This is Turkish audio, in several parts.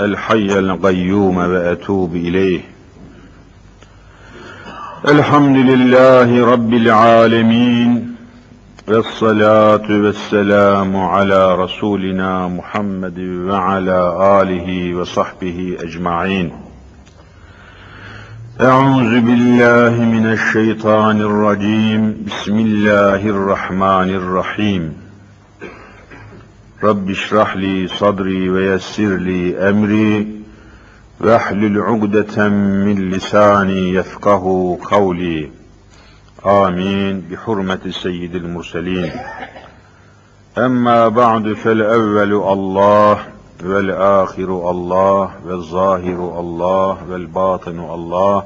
الحي القيوم وأتوب إليه. الحمد لله رب العالمين والصلاة والسلام على رسولنا محمد وعلى آله وصحبه أجمعين. أعوذ بالله من الشيطان الرجيم. بسم الله الرحمن الرحيم. رب اشرح لي صدري ويسر لي أمري واحلل عقدة من لساني يفقه قولي. آمين. بحرمة سيد المرسلين. أما بعد فالأول الله والآخر الله والظاهر الله والباطن الله.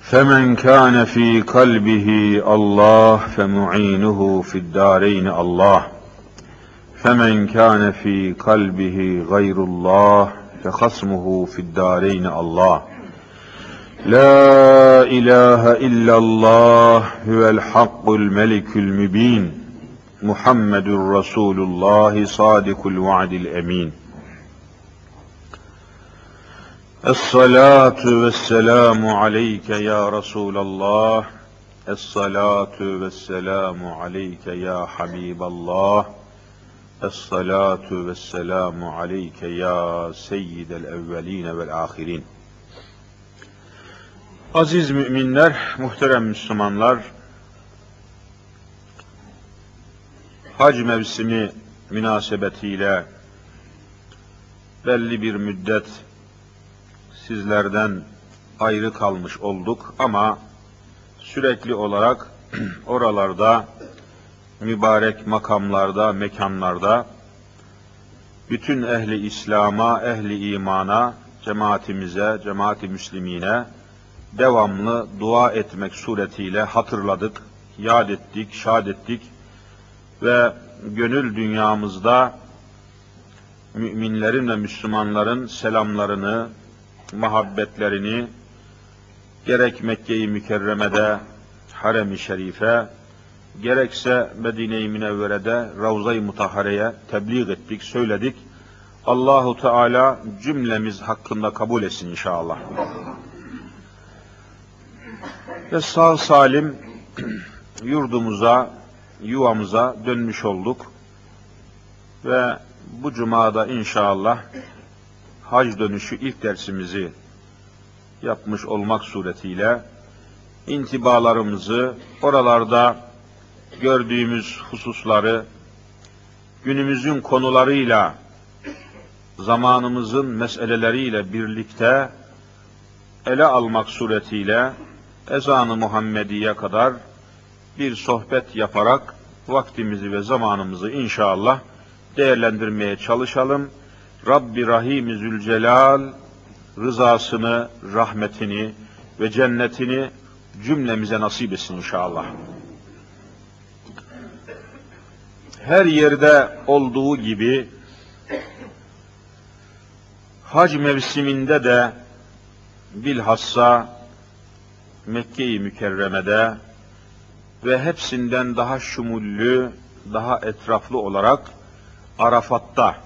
فمن كان في قلبه الله فمعينه في الدارين الله. فمن كان في قلبه غير الله فخصمه في الدارين الله. لا إله إلا الله هو الحق الملك المبين محمد رسول الله صادق الوعد الأمين. الصلاة والسلام عليك يا رسول الله الصلاة والسلام عليك يا حبيب الله. Es-salatu ve selamu aleyke ya seyyidel evveline vel ahirin. Aziz müminler, muhterem Müslümanlar, hac mevsimi münasebetiyle belli bir müddet sizlerden ayrı kalmış olduk ama sürekli olarak oralarda mübarek makamlarda, mekanlarda bütün ehli İslam'a, ehli imana, cemaatimize, cemaati müslimine devamlı dua etmek suretiyle hatırladık, yad ettik, şad ettik ve gönül dünyamızda müminlerin ve Müslümanların selamlarını, muhabbetlerini gerek Mekke-i Mükerreme'de, Harem-i Şerife, gerekse Medine-i Münevvere'de Ravza-i Mutahare'ye tebliğ ettik, söyledik. Allahu Teala cümlemiz hakkında kabul etsin inşallah. Ve sağ salim yurdumuza, yuvamıza dönmüş olduk. Ve bu cumada inşallah hac dönüşü ilk dersimizi yapmış olmak suretiyle intibalarımızı oralarda gördüğümüz hususları günümüzün konularıyla, zamanımızın meseleleriyle birlikte ele almak suretiyle ezanı Muhammediye kadar bir sohbet yaparak vaktimizi ve zamanımızı inşallah değerlendirmeye çalışalım. Rabbi Rahim Zülcelal rızasını, rahmetini ve cennetini cümlemize nasip etsin inşallah. Her yerde olduğu gibi hac mevsiminde de bilhassa Mekke-i Mükerreme'de ve hepsinden daha şumullü, daha etraflı olarak Arafat'ta,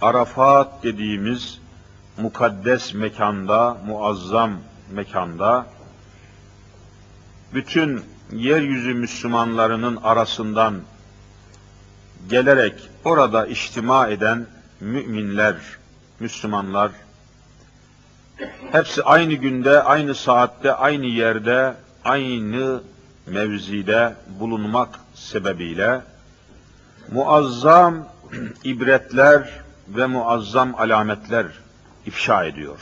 Arafat dediğimiz mukaddes mekanda, muazzam mekanda, bütün yeryüzü Müslümanlarının arasından gelerek orada içtima eden müminler, Müslümanlar, hepsi aynı günde, aynı saatte, aynı yerde, aynı mevzide bulunmak sebebiyle muazzam ibretler ve muazzam alametler ifşa ediyor.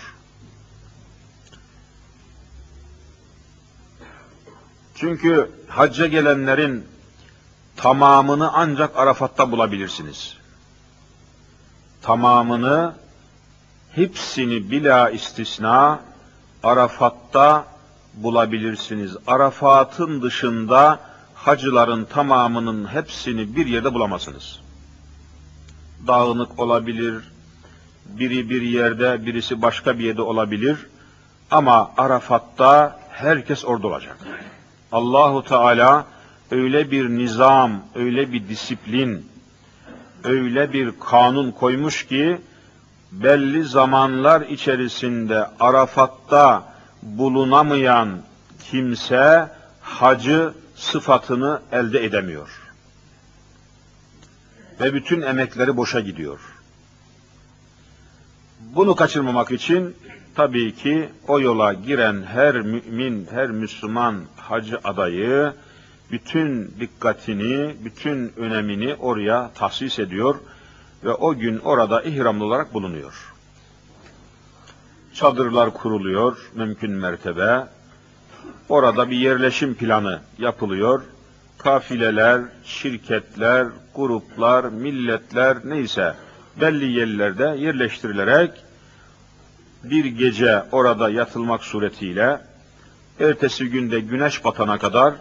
Çünkü hacca gelenlerin tamamını ancak Arafat'ta bulabilirsiniz. Tamamını, hepsini bila istisna Arafat'ta bulabilirsiniz. Arafat'ın dışında hacıların tamamının hepsini bir yerde bulamazsınız. Dağınık olabilir, biri bir yerde, birisi başka bir yerde olabilir. Ama Arafat'ta herkes orada olacak. Allahu Teala öyle bir nizam, öyle bir disiplin, öyle bir kanun koymuş ki belli zamanlar içerisinde Arafat'ta bulunamayan kimse hacı sıfatını elde edemiyor. Ve bütün emekleri boşa gidiyor. Bunu kaçırmamak için tabii ki o yola giren her mümin, her Müslüman hacı adayı bütün dikkatini, bütün önemini oraya tahsis ediyor ve o gün orada ihramlı olarak bulunuyor. Çadırlar kuruluyor mümkün mertebe. Orada bir yerleşim planı yapılıyor. Kafileler, şirketler, gruplar, milletler neyse belli yerlerde yerleştirilerek bir gece orada yatılmak suretiyle ertesi günde güneş batana kadar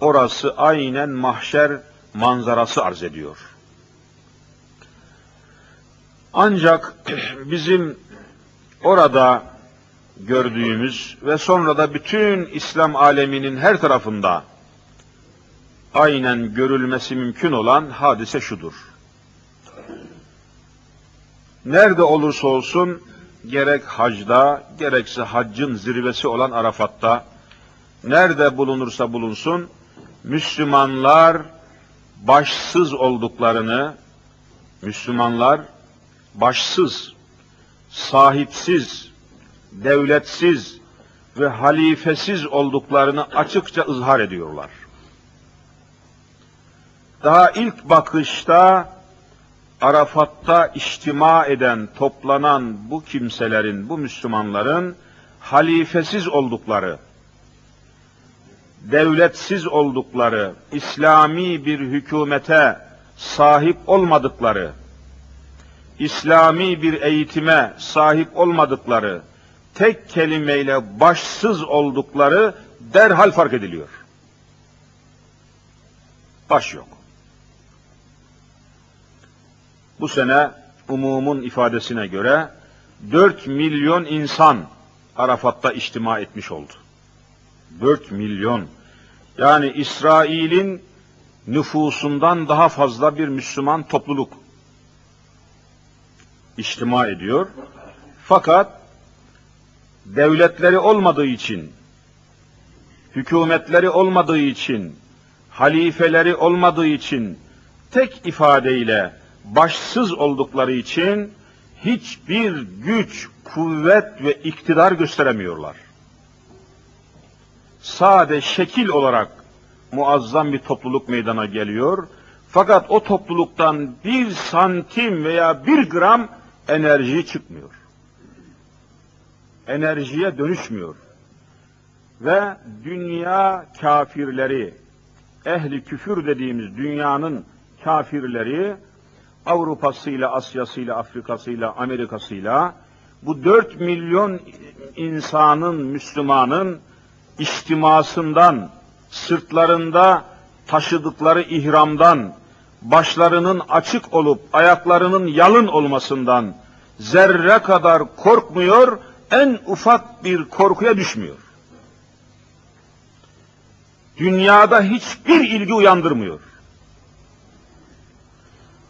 orası aynen mahşer manzarası arz ediyor. Ancak bizim orada gördüğümüz ve sonra da bütün İslam aleminin her tarafında aynen görülmesi mümkün olan hadise şudur. Nerede olursa olsun gerek hacda gerekse haccın zirvesi olan Arafat'ta nerede bulunursa bulunsun Müslümanlar başsız olduklarını Müslümanlar başsız, sahipsiz, devletsiz ve halifesiz olduklarını açıkça ızhar ediyorlar. Daha ilk bakışta Arafat'ta içtima eden, toplanan bu kimselerin, bu Müslümanların halifesiz oldukları, devletsiz oldukları, İslami bir hükümete sahip olmadıkları, İslami bir eğitime sahip olmadıkları, tek kelimeyle başsız oldukları derhal fark ediliyor. Baş yok. Bu sene umumun ifadesine göre 4 milyon insan Arafat'ta içtima etmiş oldu. 4 milyon. Yani İsrail'in nüfusundan daha fazla bir Müslüman topluluk içtima ediyor. Fakat devletleri olmadığı için, hükümetleri olmadığı için, halifeleri olmadığı için tek ifadeyle başsız oldukları için hiçbir güç, kuvvet ve iktidar gösteremiyorlar. Sade şekil olarak muazzam bir topluluk meydana geliyor. Fakat o topluluktan bir santim veya bir gram enerji çıkmıyor. Enerjiye dönüşmüyor. Ve dünya kafirleri, ehli küfür dediğimiz dünyanın kafirleri, Avrupa'sıyla, Asya'sıyla, Afrika'sıyla, Amerika'sıyla, bu dört milyon insanın, Müslümanın içtimasından, sırtlarında taşıdıkları ihramdan, başlarının açık olup ayaklarının yalın olmasından zerre kadar korkmuyor, en ufak bir korkuya düşmüyor. Dünyada hiçbir ilgi uyandırmıyor.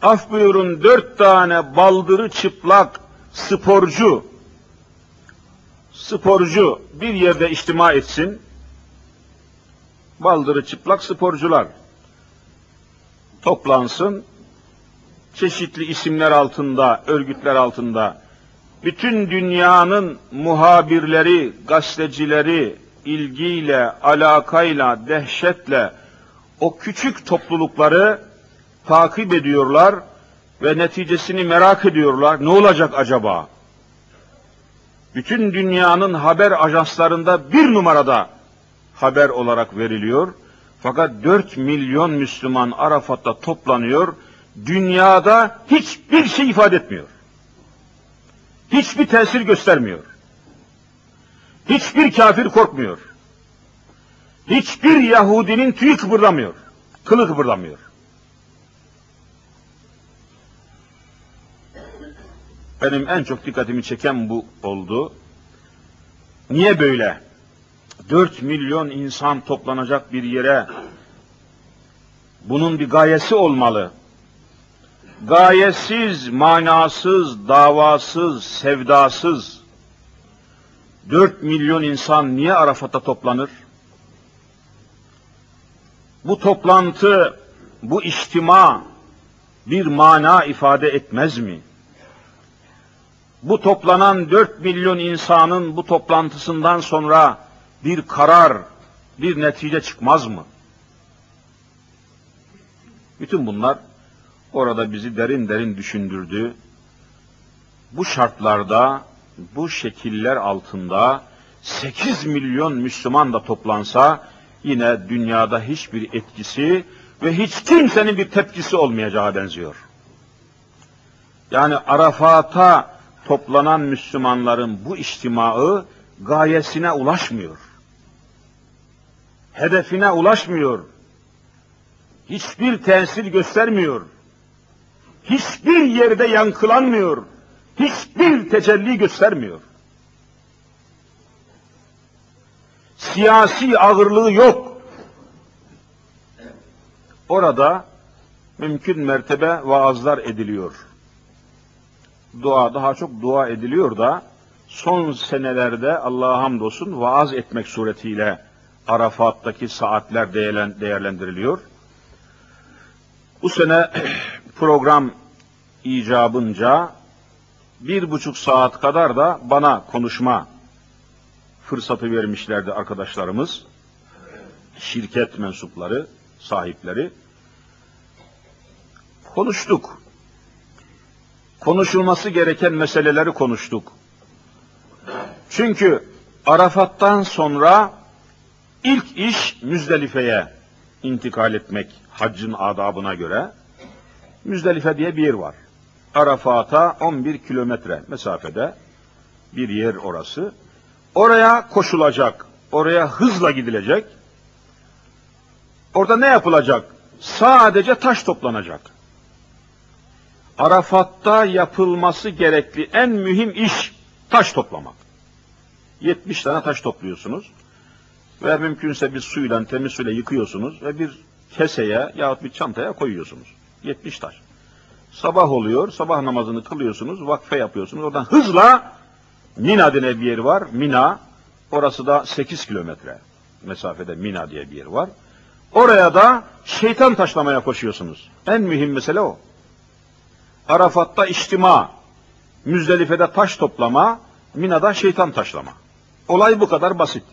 Af buyurun dört tane baldırı çıplak sporcu, sporcu bir yerde içtima etsin, baldırı çıplak sporcular, toplansın, çeşitli isimler altında, örgütler altında, bütün dünyanın muhabirleri, gazetecileri ilgiyle, alakayla, dehşetle o küçük toplulukları takip ediyorlar ve neticesini merak ediyorlar. Ne olacak acaba? Bütün dünyanın haber ajanslarında bir numarada haber olarak veriliyor. Fakat 4 milyon Müslüman Arafat'ta toplanıyor. Dünyada hiçbir şey ifade etmiyor. Hiçbir tesir göstermiyor. Hiçbir kafir korkmuyor. Hiçbir Yahudinin tüyü kıpırdamıyor. Kılı kıpırdamıyor. Benim en çok dikkatimi çeken bu oldu. Niye böyle? 4 milyon insan toplanacak bir yere bunun bir gayesi olmalı. gayesiz, manasız, davasız, sevdasız 4 milyon insan niye Arafat'a toplanır? Bu toplantı, bu içtima bir mana ifade etmez mi? Bu toplanan 4 milyon insanın bu toplantısından sonra bir karar, bir netice çıkmaz mı? Bütün bunlar orada bizi derin derin düşündürdü. Bu şartlarda, bu şekiller altında 8 milyon Müslüman da toplansa yine dünyada hiçbir etkisi ve hiç kimsenin bir tepkisi olmayacağı benziyor. Yani Arafat'a toplanan Müslümanların bu içtimaı gayesine ulaşmıyor. Hedefine ulaşmıyor. Hiçbir tesir göstermiyor. Hiçbir yerde yankılanmıyor. Hiçbir tecelli göstermiyor. Siyasi ağırlığı yok. Orada mümkün mertebe vaazlar ediliyor. Dua daha çok dua ediliyor da son senelerde Allah'a hamdolsun vaaz etmek suretiyle Arafat'taki saatler değerlendiriliyor. Bu sene program icabınca bir buçuk saat kadar da bana konuşma fırsatı vermişlerdi arkadaşlarımız. Şirket mensupları, sahipleri. Konuştuk. Konuşulması gereken meseleleri konuştuk. Çünkü Arafat'tan sonra ilk iş Müzdelife'ye intikal etmek haccın adabına göre. Müzdelife diye bir yer var. Arafat'a 11 kilometre mesafede bir yer orası. Oraya koşulacak, oraya hızla gidilecek. Orada ne yapılacak? Sadece taş toplanacak. Arafat'ta yapılması gerekli en mühim iş taş toplamak. 70 tane taş topluyorsunuz ve mümkünse bir suyla, temiz suyla yıkıyorsunuz ve bir keseye yahut bir çantaya koyuyorsunuz. 70 taş. Sabah oluyor, sabah namazını kılıyorsunuz, vakfe yapıyorsunuz. Oradan hızla Mina denen bir yer var. Mina, orası da 8 kilometre mesafede Mina diye bir yer var. Oraya da şeytan taşlamaya koşuyorsunuz. En mühim mesele o. Arafat'ta içtima, Müzdelife'de taş toplama, Mina'da şeytan taşlama. Olay bu kadar basit.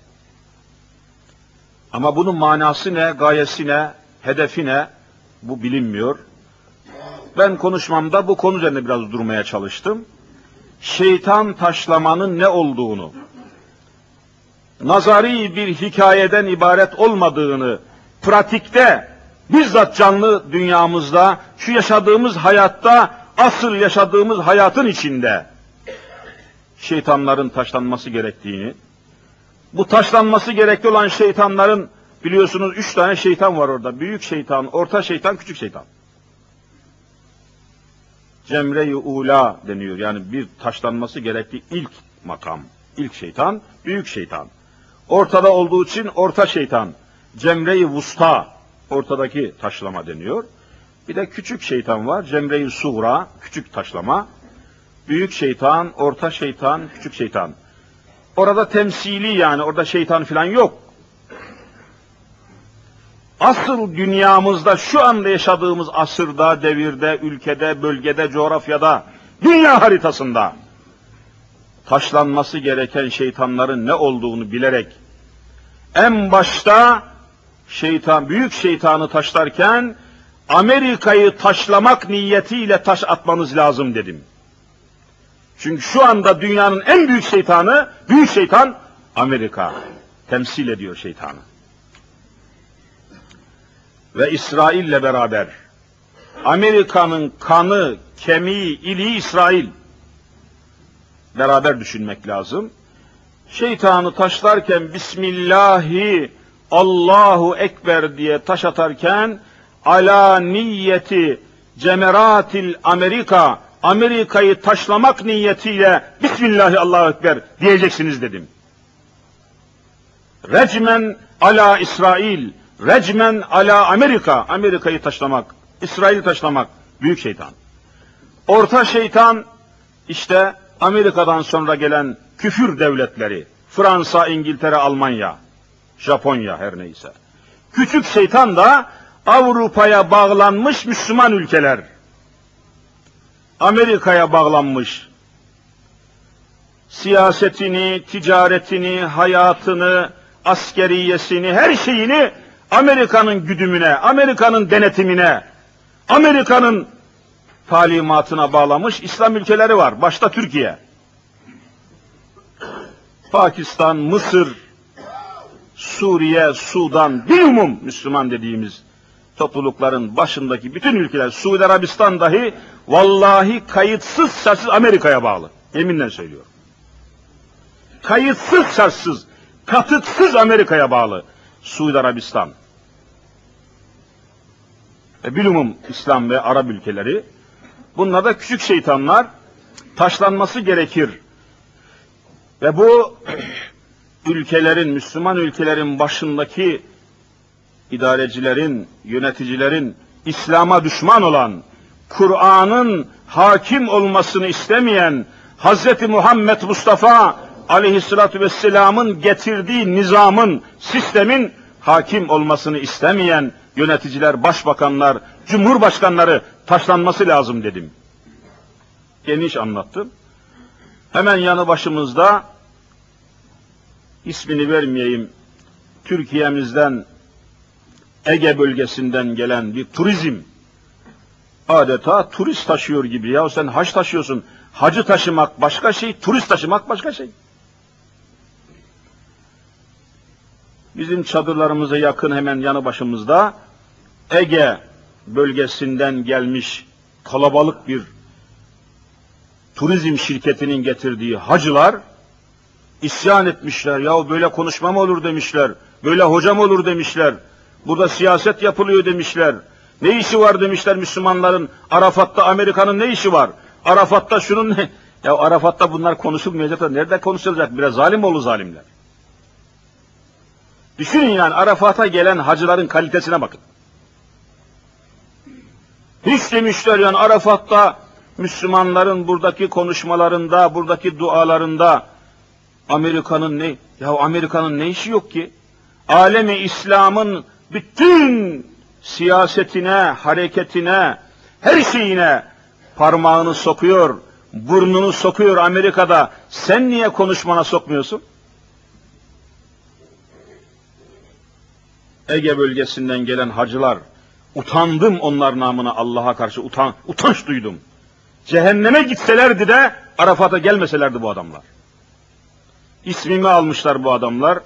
Ama bunun manası ne, gayesi ne, hedefi ne, bu bilinmiyor. Ben konuşmamda bu konu üzerine biraz durmaya çalıştım. Şeytan taşlamanın ne olduğunu, nazari bir hikayeden ibaret olmadığını, pratikte, bizzat canlı dünyamızda, şu yaşadığımız hayatta, asıl yaşadığımız hayatın içinde şeytanların taşlanması gerektiğini, bu taşlanması gerekli olan şeytanların biliyorsunuz üç tane şeytan var orada. Büyük şeytan, orta şeytan, küçük şeytan. Cemre-i Ula deniyor. Yani bir taşlanması gerekli ilk makam. ilk şeytan, büyük şeytan. Ortada olduğu için orta şeytan. Cemre-i Vusta, ortadaki taşlama deniyor. Bir de küçük şeytan var. Cemre-i Suğra, küçük taşlama. Büyük şeytan, orta şeytan, küçük şeytan. Orada temsili yani, orada şeytan falan yok. Asıl dünyamızda, şu anda yaşadığımız asırda, devirde, ülkede, bölgede, coğrafyada, dünya haritasında taşlanması gereken şeytanların ne olduğunu bilerek en başta şeytan, büyük şeytanı taşlarken Amerika'yı taşlamak niyetiyle taş atmanız lazım dedim. Çünkü şu anda dünyanın en büyük şeytanı, büyük şeytan Amerika. Temsil ediyor şeytanı. Ve İsrail'le beraber Amerika'nın kanı, kemiği, iliği İsrail. Beraber düşünmek lazım. Şeytanı taşlarken Bismillahi Allahu Ekber diye taş atarken ala niyeti cemeratil Amerika Amerika'yı taşlamak niyetiyle Bismillahi Allahu Ekber diyeceksiniz dedim. Recmen ala İsrail, recmen ala Amerika, Amerika'yı taşlamak, İsrail'i taşlamak, büyük şeytan. Orta şeytan işte Amerika'dan sonra gelen küfür devletleri. Fransa, İngiltere, Almanya, Japonya her neyse. Küçük şeytan da Avrupa'ya bağlanmış Müslüman ülkeler. Amerika'ya bağlanmış. Siyasetini, ticaretini, hayatını, askeriyesini, her şeyini Amerika'nın güdümüne, Amerika'nın denetimine, Amerika'nın talimatına bağlamış İslam ülkeleri var. Başta Türkiye. Pakistan, Mısır, Suriye, Sudan, bilumum Müslüman dediğimiz toplulukların başındaki bütün ülkeler, Suudi Arabistan dahi vallahi kayıtsız şartsız Amerika'ya bağlı. Yeminle söylüyorum. Kayıtsız şartsız, katıksız Amerika'ya bağlı Suudi Arabistan. Ve bilumum İslam ve Arap ülkeleri. Bunlar da küçük şeytanlar taşlanması gerekir. Ve bu ülkelerin, Müslüman ülkelerin başındaki idarecilerin, yöneticilerin İslam'a düşman olan, Kur'an'ın hakim olmasını istemeyen, Hz. Muhammed Mustafa aleyhissalatü vesselamın getirdiği nizamın, sistemin hakim olmasını istemeyen yöneticiler, başbakanlar, cumhurbaşkanları taşlanması lazım dedim. Geniş anlattım. Hemen yanı başımızda ismini vermeyeyim Türkiye'mizden Ege bölgesinden gelen bir turizm adeta turist taşıyor gibi ya sen hac taşıyorsun. Hacı taşımak başka şey, turist taşımak başka şey. Bizim çadırlarımıza yakın hemen yanı başımızda Ege bölgesinden gelmiş kalabalık bir turizm şirketinin getirdiği hacılar isyan etmişler. Ya böyle konuşma mı olur demişler. Böyle hocam olur demişler. Burada siyaset yapılıyor demişler. Ne işi var demişler Müslümanların. Arafat'ta Amerika'nın ne işi var? Arafat'ta şunun ne? Ya Arafat'ta bunlar konuşulmayacak da nerede konuşulacak? Biraz zalim oldu zalimler. Düşünün yani Arafat'a gelen hacıların kalitesine bakın. Hiç demişler yani Arafat'ta Müslümanların buradaki konuşmalarında, buradaki dualarında Amerika'nın ne? Ya Amerika'nın ne işi yok ki? Alemi İslam'ın bütün siyasetine, hareketine, her şeyine parmağını sokuyor, burnunu sokuyor Amerika'da. Sen niye konuşmana sokmuyorsun? Ege bölgesinden gelen hacılar, utandım onlar namına Allah'a karşı utan, utanç duydum. Cehenneme gitselerdi de Arafat'a gelmeselerdi bu adamlar. İsmimi almışlar bu adamlar.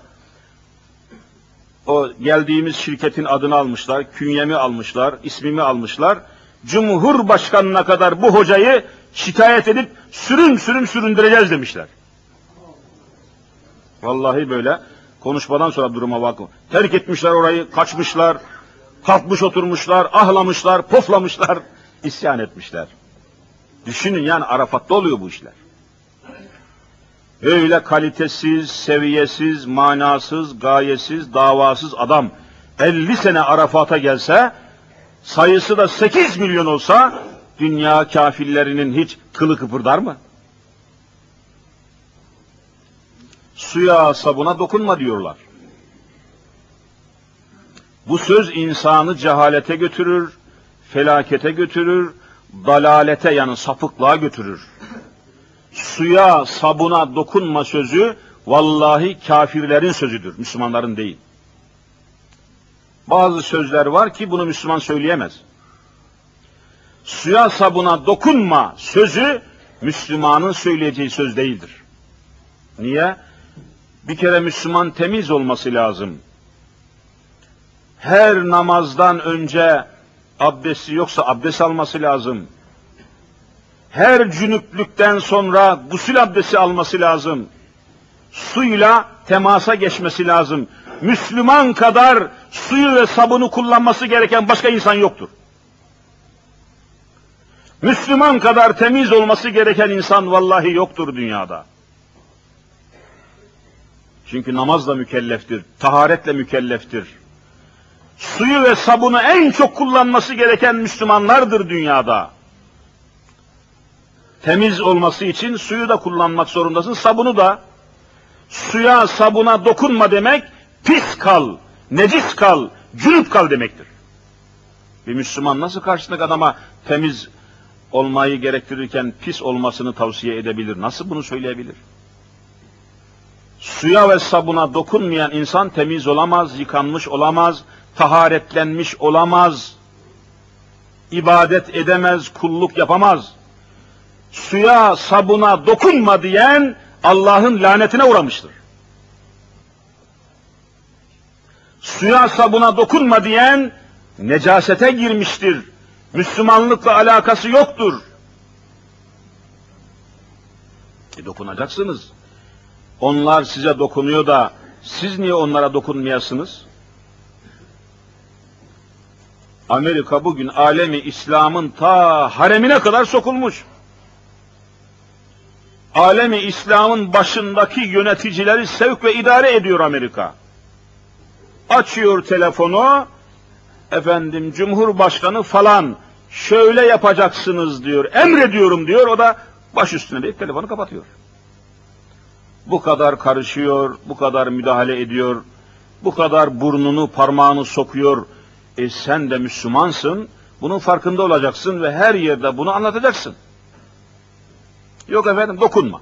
O geldiğimiz şirketin adını almışlar, künyemi almışlar, ismimi almışlar. Cumhurbaşkanına kadar bu hocayı şikayet edip sürün sürün süründüreceğiz demişler. Vallahi böyle. Konuşmadan sonra duruma bakın. Terk etmişler orayı, kaçmışlar, kalkmış oturmuşlar, ahlamışlar, poflamışlar, isyan etmişler. Düşünün yani Arafat'ta oluyor bu işler. Öyle kalitesiz, seviyesiz, manasız, gayesiz, davasız adam 50 sene Arafat'a gelse, sayısı da 8 milyon olsa, dünya kafirlerinin hiç kılı kıpırdar mı? Suya sabuna dokunma diyorlar. Bu söz insanı cehalete götürür, felakete götürür, dalalete yani sapıklığa götürür suya, sabuna dokunma sözü vallahi kafirlerin sözüdür, Müslümanların değil. Bazı sözler var ki bunu Müslüman söyleyemez. Suya sabuna dokunma sözü Müslümanın söyleyeceği söz değildir. Niye? Bir kere Müslüman temiz olması lazım. Her namazdan önce abdesti yoksa abdest alması lazım her cünüplükten sonra gusül abdesti alması lazım. Suyla temasa geçmesi lazım. Müslüman kadar suyu ve sabunu kullanması gereken başka insan yoktur. Müslüman kadar temiz olması gereken insan vallahi yoktur dünyada. Çünkü namazla mükelleftir, taharetle mükelleftir. Suyu ve sabunu en çok kullanması gereken Müslümanlardır dünyada. Temiz olması için suyu da kullanmak zorundasın, sabunu da. Suya, sabuna dokunma demek, pis kal, necis kal, cünüp kal demektir. Bir Müslüman nasıl karşısındaki adama temiz olmayı gerektirirken pis olmasını tavsiye edebilir? Nasıl bunu söyleyebilir? Suya ve sabuna dokunmayan insan temiz olamaz, yıkanmış olamaz, taharetlenmiş olamaz, ibadet edemez, kulluk yapamaz. Suya, sabuna dokunma diyen Allah'ın lanetine uğramıştır. Suya, sabuna dokunma diyen necasete girmiştir. Müslümanlıkla alakası yoktur. E dokunacaksınız. Onlar size dokunuyor da siz niye onlara dokunmayasınız? Amerika bugün alemi İslam'ın ta haremine kadar sokulmuş. Alemi İslam'ın başındaki yöneticileri sevk ve idare ediyor Amerika. Açıyor telefonu, efendim Cumhurbaşkanı falan şöyle yapacaksınız diyor, emrediyorum diyor, o da baş üstüne deyip telefonu kapatıyor. Bu kadar karışıyor, bu kadar müdahale ediyor, bu kadar burnunu parmağını sokuyor. E sen de Müslümansın, bunun farkında olacaksın ve her yerde bunu anlatacaksın. Yok efendim dokunma.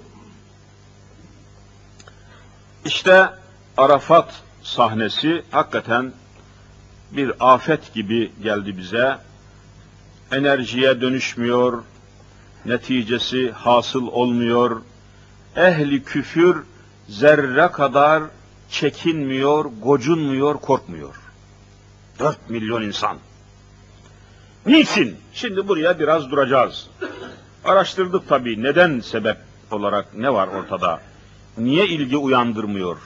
İşte Arafat sahnesi hakikaten bir afet gibi geldi bize. Enerjiye dönüşmüyor, neticesi hasıl olmuyor. Ehli küfür zerre kadar çekinmiyor, gocunmuyor, korkmuyor. Dört milyon insan. Niçin? Şimdi buraya biraz duracağız. Araştırdık tabii neden sebep olarak ne var ortada? Niye ilgi uyandırmıyor?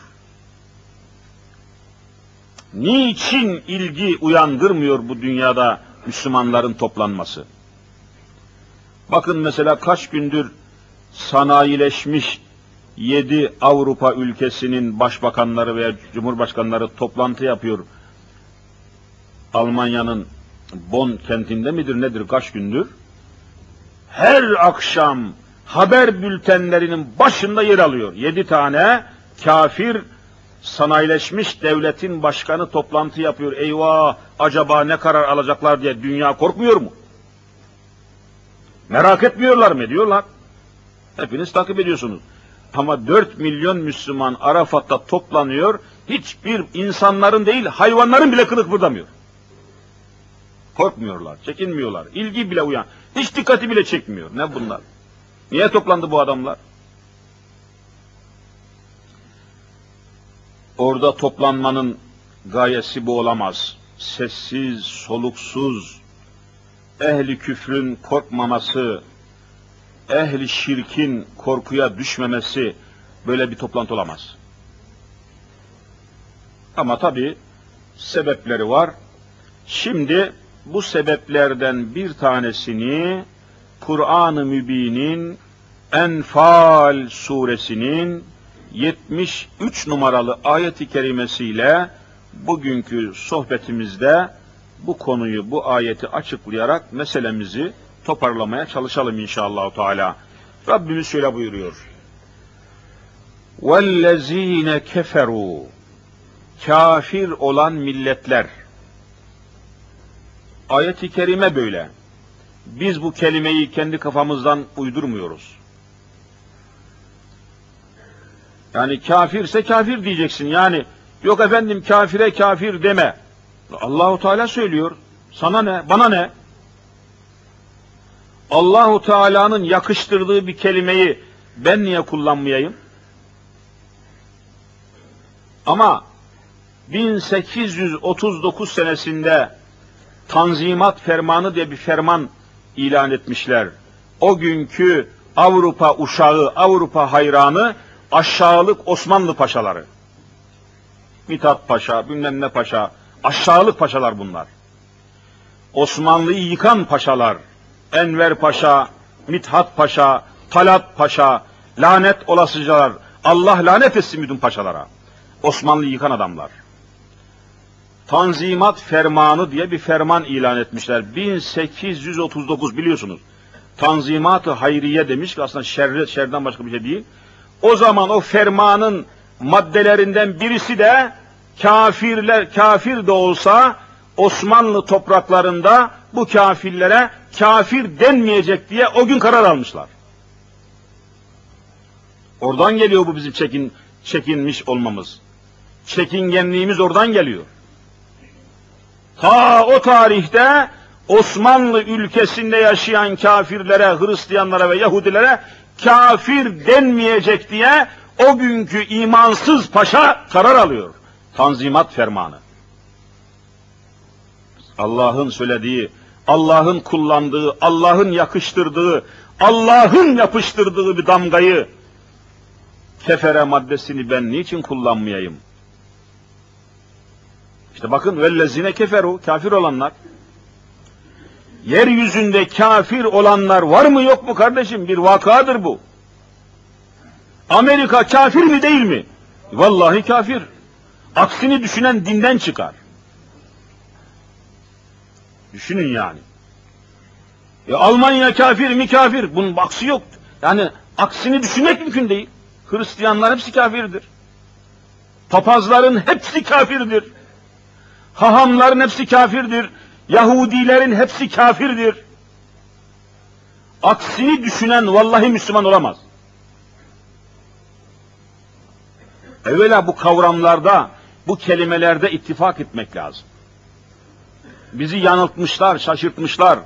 Niçin ilgi uyandırmıyor bu dünyada Müslümanların toplanması? Bakın mesela kaç gündür sanayileşmiş yedi Avrupa ülkesinin başbakanları veya cumhurbaşkanları toplantı yapıyor. Almanya'nın Bonn kentinde midir nedir kaç gündür? Her akşam haber bültenlerinin başında yer alıyor. Yedi tane kafir sanayileşmiş devletin başkanı toplantı yapıyor. Eyvah acaba ne karar alacaklar diye dünya korkmuyor mu? Merak etmiyorlar mı? Diyorlar. Hepiniz takip ediyorsunuz. Ama 4 milyon Müslüman Arafat'ta toplanıyor. Hiçbir insanların değil hayvanların bile kılık kıpırdamıyor. Korkmuyorlar, çekinmiyorlar. İlgi bile uyan. Hiç dikkati bile çekmiyor. Ne bunlar? Niye toplandı bu adamlar? Orada toplanmanın gayesi bu olamaz. Sessiz, soluksuz, ehli küfrün korkmaması, ehli şirkin korkuya düşmemesi böyle bir toplantı olamaz. Ama tabi sebepleri var. Şimdi bu sebeplerden bir tanesini Kur'an-ı Mübin'in Enfal suresinin 73 numaralı ayeti kerimesiyle bugünkü sohbetimizde bu konuyu, bu ayeti açıklayarak meselemizi toparlamaya çalışalım inşallah Teala. Rabbimiz şöyle buyuruyor. وَالَّذ۪ينَ keferu Kafir olan milletler. Ayet-i kerime böyle. Biz bu kelimeyi kendi kafamızdan uydurmuyoruz. Yani kafirse kafir diyeceksin. Yani yok efendim kafire kafir deme. Allahu Teala söylüyor. Sana ne? Bana ne? Allahu Teala'nın yakıştırdığı bir kelimeyi ben niye kullanmayayım? Ama 1839 senesinde Tanzimat Fermanı diye bir ferman ilan etmişler. O günkü Avrupa uşağı, Avrupa hayranı aşağılık Osmanlı paşaları. Mithat Paşa, bilmem ne paşa, aşağılık paşalar bunlar. Osmanlı'yı yıkan paşalar, Enver Paşa, Mithat Paşa, Talat Paşa, lanet olasıcalar, Allah lanet etsin bütün paşalara. Osmanlı'yı yıkan adamlar. Tanzimat Fermanı diye bir ferman ilan etmişler. 1839 biliyorsunuz. Tanzimat-ı Hayriye demiş ki aslında şerre, şerden başka bir şey değil. O zaman o fermanın maddelerinden birisi de kafirler kafir de olsa Osmanlı topraklarında bu kafirlere kafir denmeyecek diye o gün karar almışlar. Oradan geliyor bu bizim çekin çekinmiş olmamız. Çekingenliğimiz oradan geliyor. Ta o tarihte Osmanlı ülkesinde yaşayan kafirlere, Hristiyanlara ve Yahudilere kafir denmeyecek diye o günkü imansız paşa karar alıyor. Tanzimat fermanı. Allah'ın söylediği, Allah'ın kullandığı, Allah'ın yakıştırdığı, Allah'ın yapıştırdığı bir damgayı kefere maddesini ben niçin kullanmayayım? İşte bakın vellezine keferu, kafir olanlar. Yeryüzünde kafir olanlar var mı yok mu kardeşim? Bir vakadır bu. Amerika kafir mi değil mi? Vallahi kafir. Aksini düşünen dinden çıkar. Düşünün yani. E, Almanya kafir mi kafir? Bunun aksi yok. Yani aksini düşünmek mümkün değil. Hristiyanlar hepsi kafirdir. Papazların hepsi kafirdir. Hahamların hepsi kafirdir. Yahudilerin hepsi kafirdir. Aksini düşünen vallahi Müslüman olamaz. Evvela bu kavramlarda, bu kelimelerde ittifak etmek lazım. Bizi yanıltmışlar, şaşırtmışlar.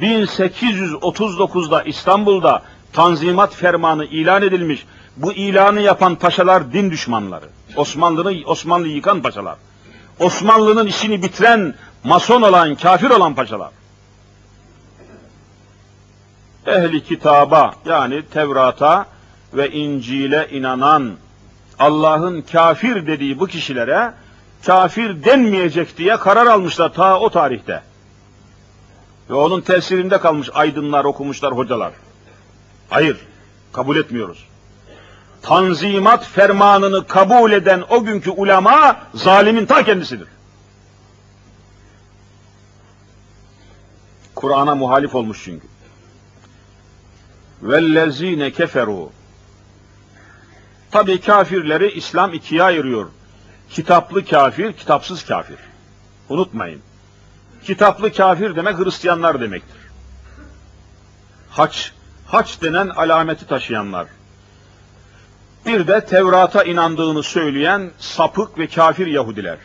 1839'da İstanbul'da Tanzimat Fermanı ilan edilmiş. Bu ilanı yapan paşalar din düşmanları. Osmanlı'nı Osmanlı yıkan paşalar. Osmanlı'nın işini bitiren, mason olan, kafir olan paşalar. Ehli kitaba yani Tevrat'a ve İncil'e inanan Allah'ın kafir dediği bu kişilere kafir denmeyecek diye karar almışlar ta o tarihte. Ve onun tesirinde kalmış aydınlar, okumuşlar, hocalar. Hayır, kabul etmiyoruz. Tanzimat fermanını kabul eden o günkü ulema zalimin ta kendisidir. Kur'an'a muhalif olmuş çünkü. Vellezine keferu. Tabi kafirleri İslam ikiye ayırıyor. Kitaplı kafir, kitapsız kafir. Unutmayın. Kitaplı kafir demek Hristiyanlar demektir. Haç, haç denen alameti taşıyanlar. Bir de Tevrat'a inandığını söyleyen sapık ve kafir Yahudiler.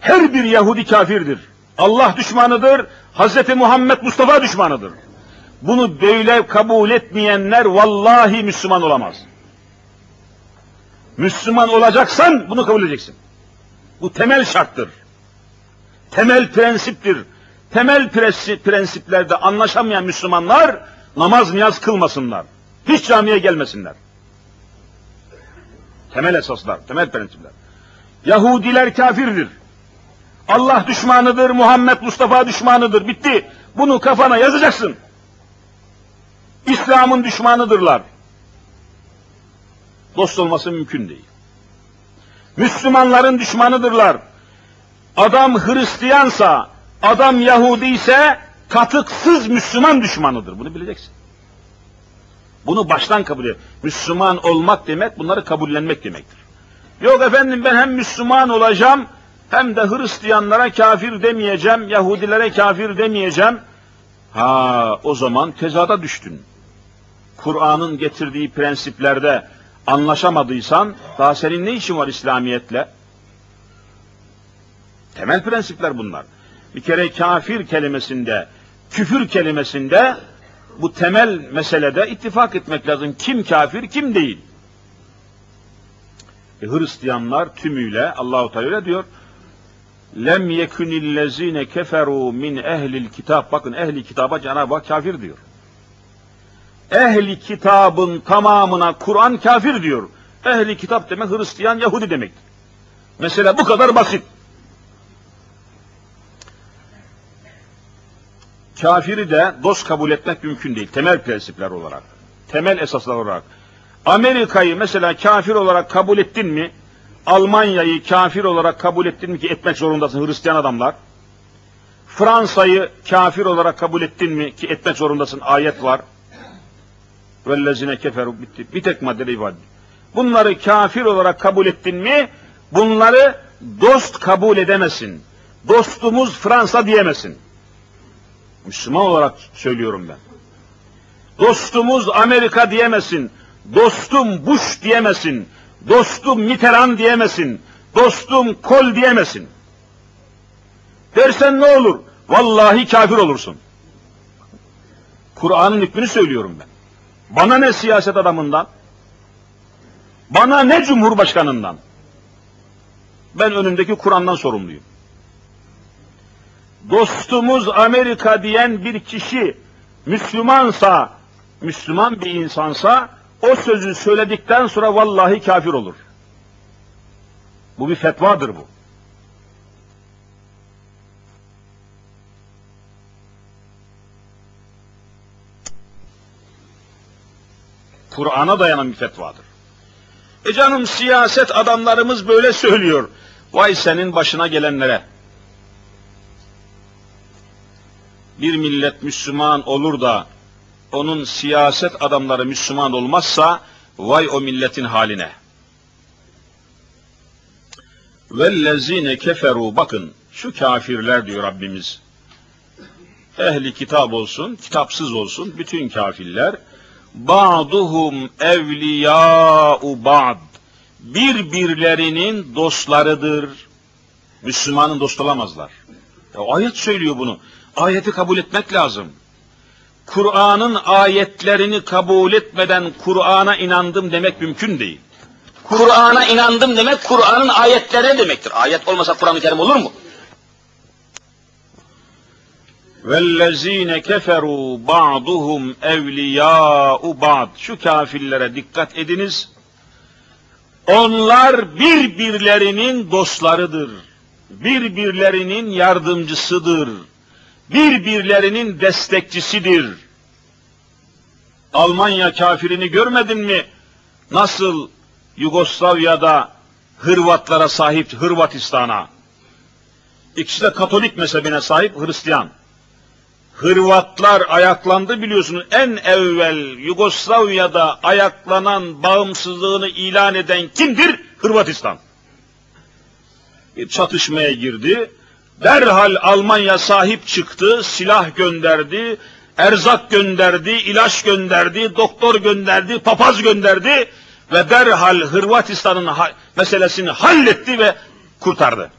Her bir Yahudi kafirdir. Allah düşmanıdır, Hz. Muhammed Mustafa düşmanıdır. Bunu böyle kabul etmeyenler vallahi Müslüman olamaz. Müslüman olacaksan bunu kabul edeceksin. Bu temel şarttır. Temel prensiptir. Temel prensiplerde anlaşamayan Müslümanlar namaz niyaz kılmasınlar. Hiç camiye gelmesinler. Temel esaslar, temel prensipler. Yahudiler kafirdir. Allah düşmanıdır, Muhammed Mustafa düşmanıdır. Bitti. Bunu kafana yazacaksın. İslam'ın düşmanıdırlar. Dost olması mümkün değil. Müslümanların düşmanıdırlar. Adam Hristiyansa, adam Yahudi ise katıksız Müslüman düşmanıdır. Bunu bileceksin. Bunu baştan kabul et. Müslüman olmak demek bunları kabullenmek demektir. Yok efendim ben hem Müslüman olacağım hem de Hristiyanlara kafir demeyeceğim, Yahudilere kafir demeyeceğim. Ha o zaman tezada düştün. Kur'an'ın getirdiği prensiplerde anlaşamadıysan daha senin ne işin var İslamiyetle? Temel prensipler bunlar. Bir kere kafir kelimesinde, küfür kelimesinde bu temel meselede ittifak etmek lazım. Kim kafir, kim değil. E, Hristiyanlar tümüyle Allahu Teala diyor. Lem yekunillezine keferu min ehlil kitap. Bakın ehli kitaba Cenab-ı Hak kafir diyor. Ehli kitabın tamamına Kur'an kafir diyor. Ehli kitap demek Hristiyan, Yahudi demek. Mesela bu kadar basit. Kafiri de dost kabul etmek mümkün değil. Temel prensipler olarak. Temel esaslar olarak. Amerika'yı mesela kafir olarak kabul ettin mi? Almanya'yı kafir olarak kabul ettin mi ki etmek zorundasın Hristiyan adamlar? Fransa'yı kafir olarak kabul ettin mi ki etmek zorundasın ayet var. Vellezine keferu bitti. Bir tek maddede ifade. Bunları kafir olarak kabul ettin mi bunları dost kabul edemesin. Dostumuz Fransa diyemesin. Müslüman olarak söylüyorum ben. Dostumuz Amerika diyemesin. Dostum Bush diyemesin. Dostum Mitterrand diyemesin. Dostum Kol diyemesin. Dersen ne olur? Vallahi kafir olursun. Kur'an'ın hükmünü söylüyorum ben. Bana ne siyaset adamından? Bana ne cumhurbaşkanından? Ben önündeki Kur'an'dan sorumluyum. Dostumuz Amerika diyen bir kişi Müslümansa, Müslüman bir insansa o sözü söyledikten sonra vallahi kafir olur. Bu bir fetvadır bu. Kur'an'a dayanan bir fetvadır. E canım siyaset adamlarımız böyle söylüyor. Vay senin başına gelenlere. Bir millet Müslüman olur da onun siyaset adamları Müslüman olmazsa vay o milletin haline. Vellezine keferu bakın şu kafirler diyor Rabbimiz. Ehli kitap olsun, kitapsız olsun bütün kafirler ba'duhum evliya'u ba'd birbirlerinin dostlarıdır. Müslümanın dost olamazlar. Ya, ayet söylüyor bunu. Ayeti kabul etmek lazım. Kur'an'ın ayetlerini kabul etmeden Kur'an'a inandım demek mümkün değil. Kur'an'a inandım demek Kur'an'ın ayetlerine demektir. Ayet olmasa Kur'an-ı Kerim olur mu? وَالَّذ۪ينَ كَفَرُوا بَعْضُهُمْ اَوْلِيَاءُ بَعْض Şu kafirlere dikkat ediniz. Onlar birbirlerinin dostlarıdır. Birbirlerinin yardımcısıdır. Birbirlerinin destekçisidir. Almanya kafirini görmedin mi? Nasıl Yugoslavya'da Hırvatlara sahip Hırvatistan'a. İkisi de Katolik mezhebine sahip Hristiyan. Hırvatlar ayaklandı biliyorsunuz. En evvel Yugoslavya'da ayaklanan bağımsızlığını ilan eden kimdir? Hırvatistan. Bir çatışmaya girdi. Derhal Almanya sahip çıktı, silah gönderdi, erzak gönderdi, ilaç gönderdi, doktor gönderdi, papaz gönderdi ve derhal Hırvatistan'ın ha meselesini halletti ve kurtardı.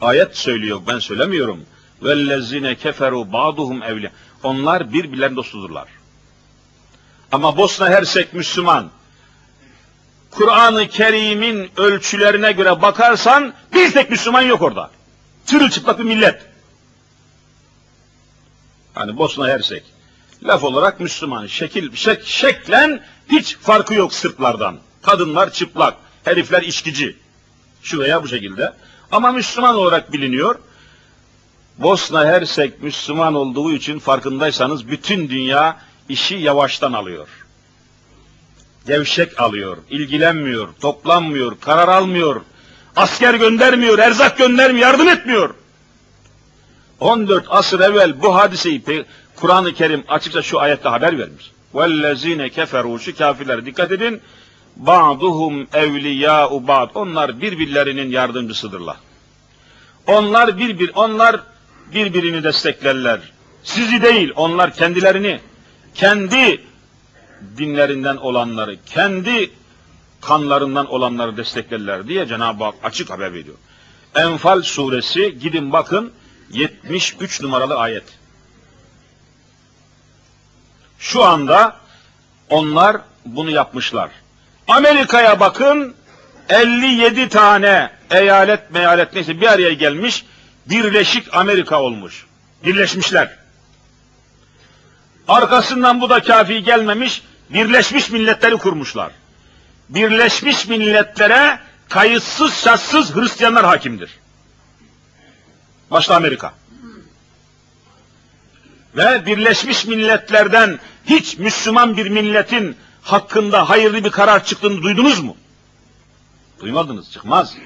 Ayet söylüyor, ben söylemiyorum. وَالَّذِّينَ كَفَرُوا بَعْضُهُمْ evli. Onlar birbirlerinin dostudurlar. Ama Bosna Hersek Müslüman, Kur'an-ı Kerim'in ölçülerine göre bakarsan bir tek Müslüman yok orada. Çırılçıplak bir millet. Hani Bosna Hersek. Laf olarak Müslüman. Şekil, şek, şeklen hiç farkı yok Sırplardan. Kadınlar çıplak, herifler içkici. Şu veya bu şekilde. Ama Müslüman olarak biliniyor. Bosna Hersek Müslüman olduğu için farkındaysanız bütün dünya işi yavaştan alıyor. Gevşek alıyor, ilgilenmiyor, toplanmıyor, karar almıyor, asker göndermiyor, erzak göndermiyor, yardım etmiyor. 14 asır evvel bu hadiseyi Kur'an-ı Kerim açıkça şu ayette haber vermiş. وَالَّذ۪ينَ كَفَرُوا Şu kafirlere dikkat edin. بَعْضُهُمْ اَوْلِيَاءُ بَعْض Onlar birbirlerinin yardımcısıdırlar. Onlar birbir, onlar birbirini desteklerler. Sizi değil, onlar kendilerini, kendi dinlerinden olanları, kendi kanlarından olanları desteklerler diye Cenab-ı Hak açık haber veriyor. Enfal suresi gidin bakın 73 numaralı ayet. Şu anda onlar bunu yapmışlar. Amerika'ya bakın 57 tane eyalet meyalet neyse bir araya gelmiş Birleşik Amerika olmuş. Birleşmişler. Arkasından bu da kafi gelmemiş, Birleşmiş Milletleri kurmuşlar. Birleşmiş Milletlere kayıtsız şartsız Hristiyanlar hakimdir. Başta Amerika. Ve Birleşmiş Milletler'den hiç Müslüman bir milletin hakkında hayırlı bir karar çıktığını duydunuz mu? Duymadınız, çıkmaz.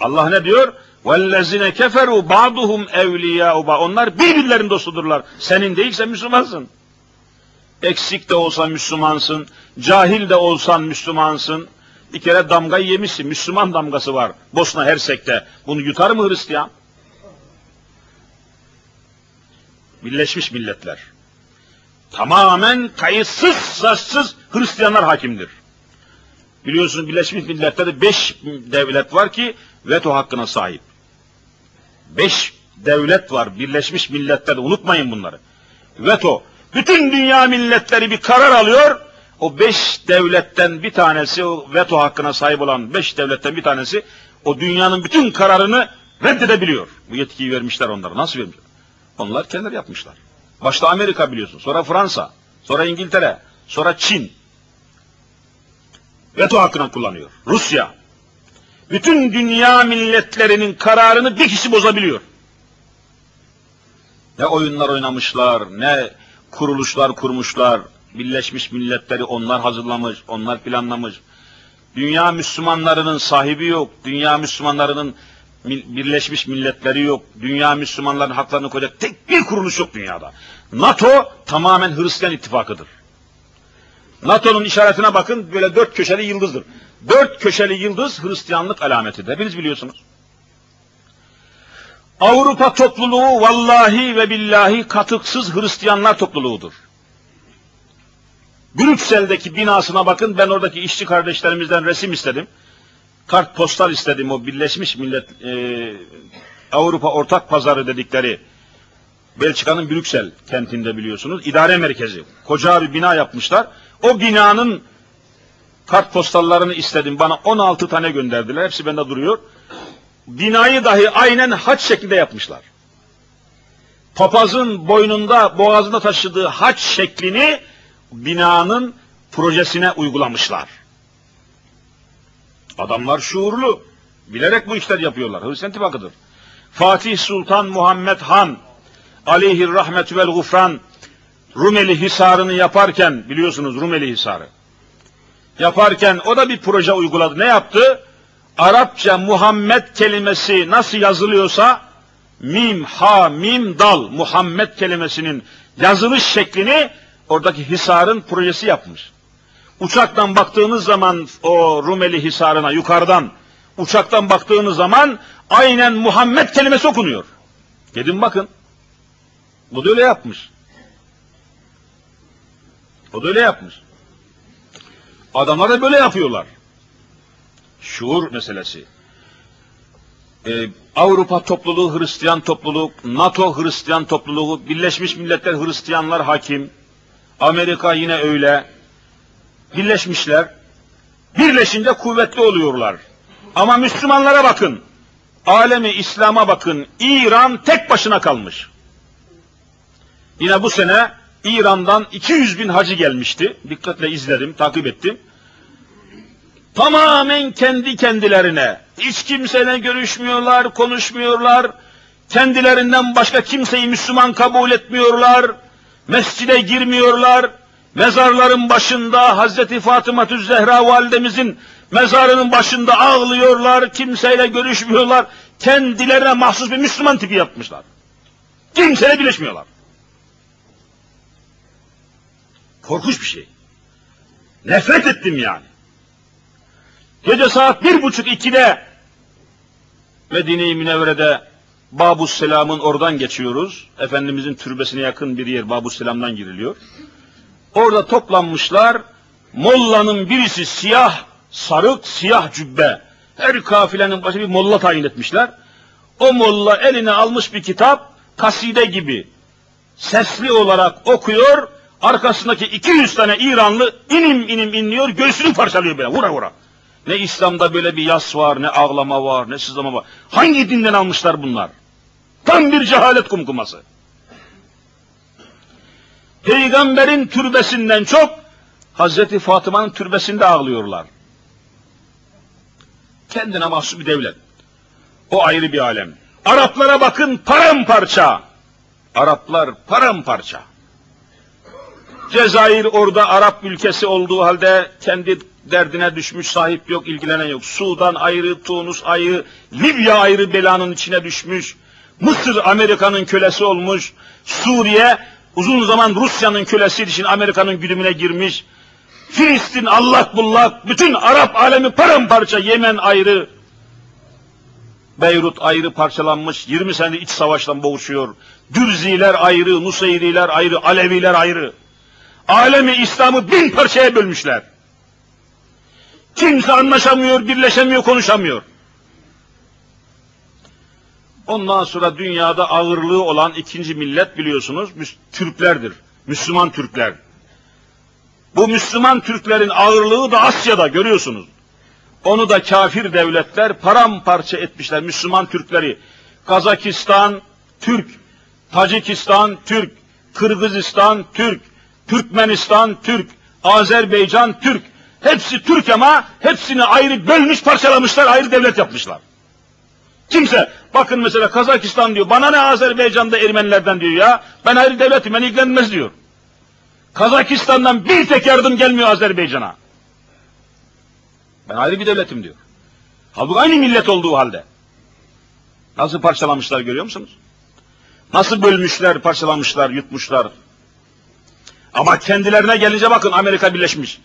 Allah ne diyor? وَالَّذِينَ كَفَرُوا بَعْضُهُمْ اَوْلِيَاءُ بَعْضٍ Onlar birbirlerinin dostudurlar. Senin değilse Müslümansın. Eksik de olsa Müslümansın, cahil de olsan Müslümansın. Bir kere damgayı yemişsin, Müslüman damgası var Bosna Hersek'te. Bunu yutar mı Hristiyan? Birleşmiş Milletler. Tamamen kayıtsız, saçsız Hristiyanlar hakimdir. Biliyorsunuz Birleşmiş Milletler'de beş devlet var ki veto hakkına sahip. Beş devlet var Birleşmiş Milletler'de unutmayın bunları. Veto. Bütün dünya milletleri bir karar alıyor. O beş devletten bir tanesi, o veto hakkına sahip olan beş devletten bir tanesi o dünyanın bütün kararını reddedebiliyor. Bu yetkiyi vermişler onlara. Nasıl vermişler? Onlar kendileri yapmışlar. Başta Amerika biliyorsun, sonra Fransa, sonra İngiltere, sonra Çin. Veto hakkını kullanıyor. Rusya. Bütün dünya milletlerinin kararını bir kişi bozabiliyor. Ne oyunlar oynamışlar, ne kuruluşlar kurmuşlar. Birleşmiş Milletleri onlar hazırlamış, onlar planlamış. Dünya Müslümanlarının sahibi yok. Dünya Müslümanlarının Birleşmiş Milletleri yok. Dünya Müslümanların haklarını koyacak tek bir kuruluş yok dünyada. NATO tamamen Hristiyan ittifakıdır. NATO'nun işaretine bakın böyle dört köşeli yıldızdır. Dört köşeli yıldız Hristiyanlık alametidir. Hepiniz biliyorsunuz. Avrupa topluluğu vallahi ve billahi katıksız Hristiyanlar topluluğudur. Brüksel'deki binasına bakın ben oradaki işçi kardeşlerimizden resim istedim. Kart postal istedim o Birleşmiş Millet e, Avrupa Ortak Pazarı dedikleri Belçika'nın Brüksel kentinde biliyorsunuz idare merkezi. Koca bir bina yapmışlar. O binanın kartpostallarını istedim. Bana 16 tane gönderdiler. Hepsi bende duruyor. Binayı dahi aynen haç şeklinde yapmışlar. Papazın boynunda, boğazında taşıdığı haç şeklini binanın projesine uygulamışlar. Adamlar şuurlu. Bilerek bu işler yapıyorlar. Hristiyan ittifakıdır. Fatih Sultan Muhammed Han aleyhir rahmetü vel gufran Rumeli Hisarı'nı yaparken biliyorsunuz Rumeli Hisarı yaparken o da bir proje uyguladı. Ne yaptı? Arapça Muhammed kelimesi nasıl yazılıyorsa mim, ha, mim, dal Muhammed kelimesinin yazılış şeklini oradaki Hisar'ın projesi yapmış. Uçaktan baktığınız zaman o Rumeli Hisarı'na yukarıdan uçaktan baktığınız zaman aynen Muhammed kelimesi okunuyor. Gidin bakın. Bu da öyle yapmış. O da öyle yapmış. Adamlar da böyle yapıyorlar. Şuur meselesi. Ee, Avrupa topluluğu Hristiyan topluluk, NATO Hristiyan topluluğu, Birleşmiş Milletler Hristiyanlar hakim, Amerika yine öyle. Birleşmişler. Birleşince kuvvetli oluyorlar. Ama Müslümanlara bakın. Alemi İslam'a bakın. İran tek başına kalmış. Yine bu sene İran'dan 200 bin hacı gelmişti. Dikkatle izledim, takip ettim. Tamamen kendi kendilerine. Hiç kimseyle görüşmüyorlar, konuşmuyorlar. Kendilerinden başka kimseyi Müslüman kabul etmiyorlar. Mescide girmiyorlar. Mezarların başında Hazreti Fatıma Zehra validemizin mezarının başında ağlıyorlar. Kimseyle görüşmüyorlar. Kendilerine mahsus bir Müslüman tipi yapmışlar. Kimseyle birleşmiyorlar. Korkunç bir şey. Nefret ettim yani. Gece saat bir buçuk ikide Medine-i Münevvere'de Babu Selam'ın oradan geçiyoruz. Efendimizin türbesine yakın bir yer Babu Selam'dan giriliyor. Orada toplanmışlar. Molla'nın birisi siyah, sarık, siyah cübbe. Her kafilenin başı bir molla tayin etmişler. O molla eline almış bir kitap, kaside gibi sesli olarak okuyor, arkasındaki 200 tane İranlı inim inim inliyor, göğsünü parçalıyor böyle, vura vura. Ne İslam'da böyle bir yas var, ne ağlama var, ne sızlama var. Hangi dinden almışlar bunlar? Tam bir cehalet kumkuması. Peygamberin türbesinden çok Hazreti Fatıma'nın türbesinde ağlıyorlar. Kendine mahsus bir devlet. O ayrı bir alem. Araplara bakın paramparça. Araplar paramparça. Cezayir orada Arap ülkesi olduğu halde kendi derdine düşmüş, sahip yok, ilgilenen yok. Sudan ayrı, Tunus ayrı, Libya ayrı belanın içine düşmüş. Mısır Amerika'nın kölesi olmuş. Suriye uzun zaman Rusya'nın kölesi için Amerika'nın güdümüne girmiş. Filistin allak bullak, bütün Arap alemi paramparça, Yemen ayrı. Beyrut ayrı parçalanmış, 20 sene iç savaştan boğuşuyor. Dürziler ayrı, Nusayriler ayrı, Aleviler ayrı. Alemi İslam'ı bin parçaya bölmüşler. Kimse anlaşamıyor, birleşemiyor, konuşamıyor. Ondan sonra dünyada ağırlığı olan ikinci millet biliyorsunuz Türklerdir. Müslüman Türkler. Bu Müslüman Türklerin ağırlığı da Asya'da görüyorsunuz. Onu da kafir devletler paramparça etmişler Müslüman Türkleri. Kazakistan Türk, Tacikistan Türk, Kırgızistan Türk, Türkmenistan Türk, Azerbaycan Türk. Hepsi Türk ama hepsini ayrı bölmüş parçalamışlar, ayrı devlet yapmışlar. Kimse, bakın mesela Kazakistan diyor, bana ne Azerbaycan'da Ermenilerden diyor ya, ben ayrı devletim, beni ilgilenmez diyor. Kazakistan'dan bir tek yardım gelmiyor Azerbaycan'a. Ben ayrı bir devletim diyor. Halbuki aynı millet olduğu halde. Nasıl parçalamışlar görüyor musunuz? Nasıl bölmüşler, parçalamışlar, yutmuşlar. Ama kendilerine gelince bakın Amerika birleşmiş.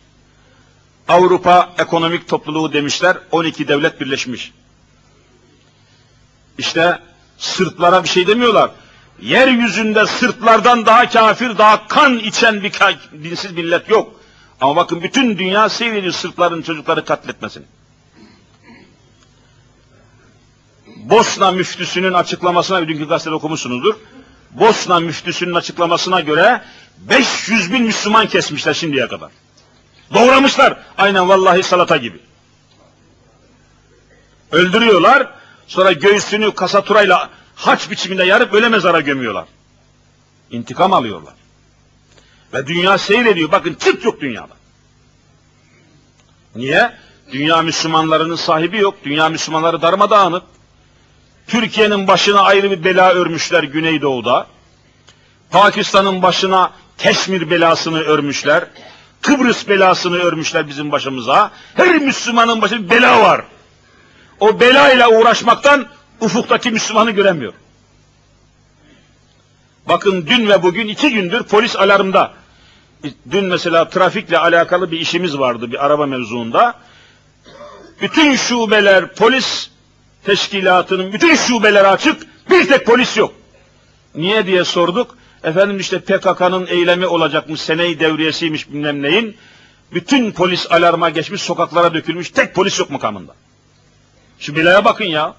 Avrupa Ekonomik Topluluğu demişler, 12 devlet birleşmiş. İşte Sırplara bir şey demiyorlar. Yeryüzünde Sırplardan daha kafir, daha kan içen bir dinsiz millet yok. Ama bakın bütün dünya seyrediyor Sırpların çocukları katletmesini. Bosna müftüsünün açıklamasına, dünkü gazetede okumuşsunuzdur. Bosna müftüsünün açıklamasına göre 500 bin Müslüman kesmişler şimdiye kadar. Doğramışlar. Aynen vallahi salata gibi. Öldürüyorlar. Sonra göğsünü kasaturayla haç biçiminde yarıp öyle mezara gömüyorlar. İntikam alıyorlar. Ve dünya seyrediyor. Bakın Türk yok dünyada. Niye? Dünya Müslümanlarının sahibi yok. Dünya Müslümanları darmadağınık. Türkiye'nin başına ayrı bir bela örmüşler Güneydoğu'da. Pakistan'ın başına Keşmir belasını örmüşler. Kıbrıs belasını örmüşler bizim başımıza. Her Müslümanın başında bir bela var. O belayla uğraşmaktan ufuktaki Müslümanı göremiyor. Bakın dün ve bugün iki gündür polis alarmda. Dün mesela trafikle alakalı bir işimiz vardı bir araba mevzuunda. Bütün şubeler, polis teşkilatının bütün şubeleri açık, bir tek polis yok. Niye diye sorduk. Efendim işte PKK'nın eylemi olacakmış, seneyi devriyesiymiş bilmem neyin. Bütün polis alarma geçmiş, sokaklara dökülmüş, tek polis yok makamında. Şu belaya bakın ya.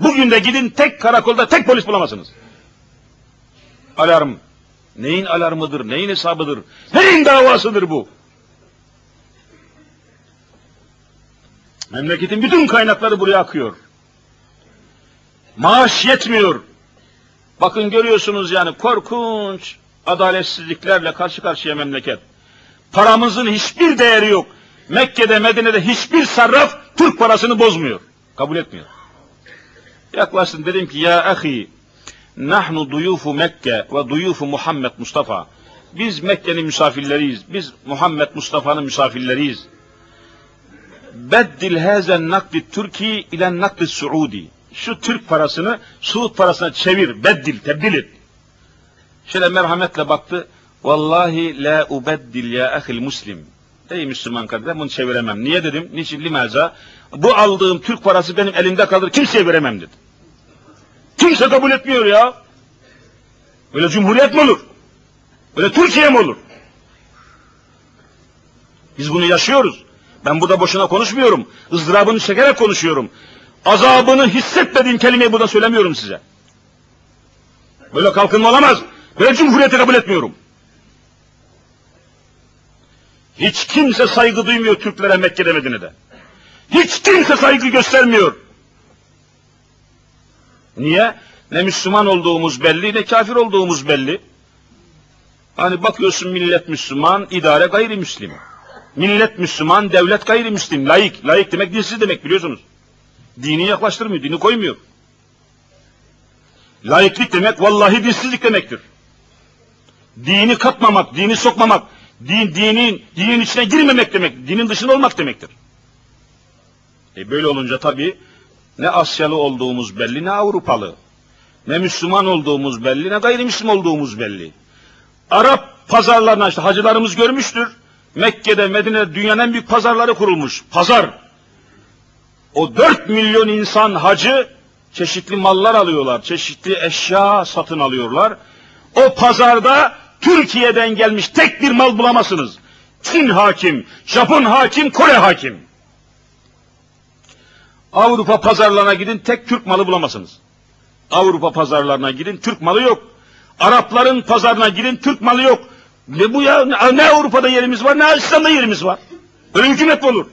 Bugün de gidin tek karakolda tek polis bulamazsınız. Alarm. Neyin alarmıdır, neyin hesabıdır, neyin davasıdır bu? Memleketin bütün kaynakları buraya akıyor. Maaş yetmiyor. Bakın görüyorsunuz yani korkunç adaletsizliklerle karşı karşıya memleket. Paramızın hiçbir değeri yok. Mekke'de, Medine'de hiçbir sarraf Türk parasını bozmuyor. Kabul etmiyor. Yaklaştım dedim ki ya ahi nahnu duyufu Mekke ve duyufu Muhammed Mustafa. Biz Mekke'nin misafirleriyiz. Biz Muhammed Mustafa'nın misafirleriyiz. Beddil hazen nakdi Türkiye ile nakdi Suudi. Şu Türk parasını Suud parasına çevir, beddil, tebdil et. Şöyle merhametle baktı. Vallahi la ubeddil ya ahil muslim. Ey Müslüman kardeşim bunu çeviremem. Niye dedim? Niçin? Limaza? Bu aldığım Türk parası benim elimde kalır. Kimseye veremem dedi. Kimse kabul etmiyor ya. Böyle cumhuriyet mi olur? Böyle Türkiye mi olur? Biz bunu yaşıyoruz. Ben burada boşuna konuşmuyorum. ızdırabını çekerek konuşuyorum. Azabını hissetmediğim kelimeyi burada söylemiyorum size. Böyle kalkınma olamaz. Böyle cumhuriyeti kabul etmiyorum. Hiç kimse saygı duymuyor Türklere Mekke'de Medine'de. Hiç kimse saygı göstermiyor. Niye? Ne Müslüman olduğumuz belli, ne kafir olduğumuz belli. Hani bakıyorsun millet Müslüman, idare gayrimüslim. Millet Müslüman, devlet gayrimüslim, layık. Layık demek dinsiz demek biliyorsunuz. Dini yaklaştırmıyor, dini koymuyor. Layıklık demek vallahi dinsizlik demektir. Dini katmamak, dini sokmamak, din, dinin, dinin içine girmemek demek, dinin dışında olmak demektir. E böyle olunca tabii ne Asyalı olduğumuz belli, ne Avrupalı. Ne Müslüman olduğumuz belli, ne gayrimüslim olduğumuz belli. Arap pazarlarına işte hacılarımız görmüştür. Mekke'de, Medine'de dünyanın en büyük pazarları kurulmuş. Pazar. O 4 milyon insan hacı çeşitli mallar alıyorlar, çeşitli eşya satın alıyorlar. O pazarda Türkiye'den gelmiş tek bir mal bulamazsınız. Çin hakim, Japon hakim, Kore hakim. Avrupa pazarlarına gidin tek Türk malı bulamazsınız. Avrupa pazarlarına gidin Türk malı yok. Arapların pazarına girin Türk malı yok. Ne bu ya? Ne, Avrupa'da yerimiz var ne İslam'da yerimiz var. Böyle hükümet olur?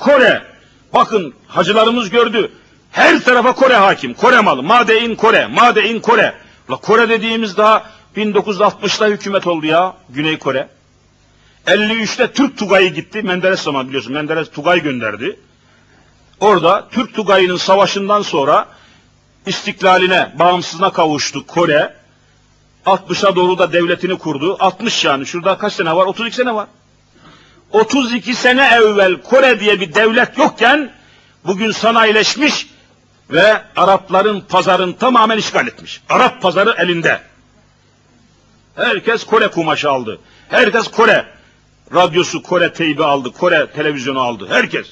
Kore. Bakın hacılarımız gördü. Her tarafa Kore hakim. Kore malı. Made in Kore. Made in Kore. La Kore dediğimiz daha 1960'da hükümet oldu ya. Güney Kore. 53'te Türk Tugay'ı gitti. Menderes zaman biliyorsun. Menderes Tugay gönderdi. Orada Türk Tugay'ının savaşından sonra istiklaline, bağımsızlığına kavuştu Kore. 60'a doğru da devletini kurdu. 60 yani. Şurada kaç sene var? 32 sene var. 32 sene evvel Kore diye bir devlet yokken bugün sanayileşmiş ve Arapların pazarını tamamen işgal etmiş. Arap pazarı elinde. Herkes Kore kumaşı aldı. Herkes Kore radyosu, Kore teybi aldı, Kore televizyonu aldı. Herkes.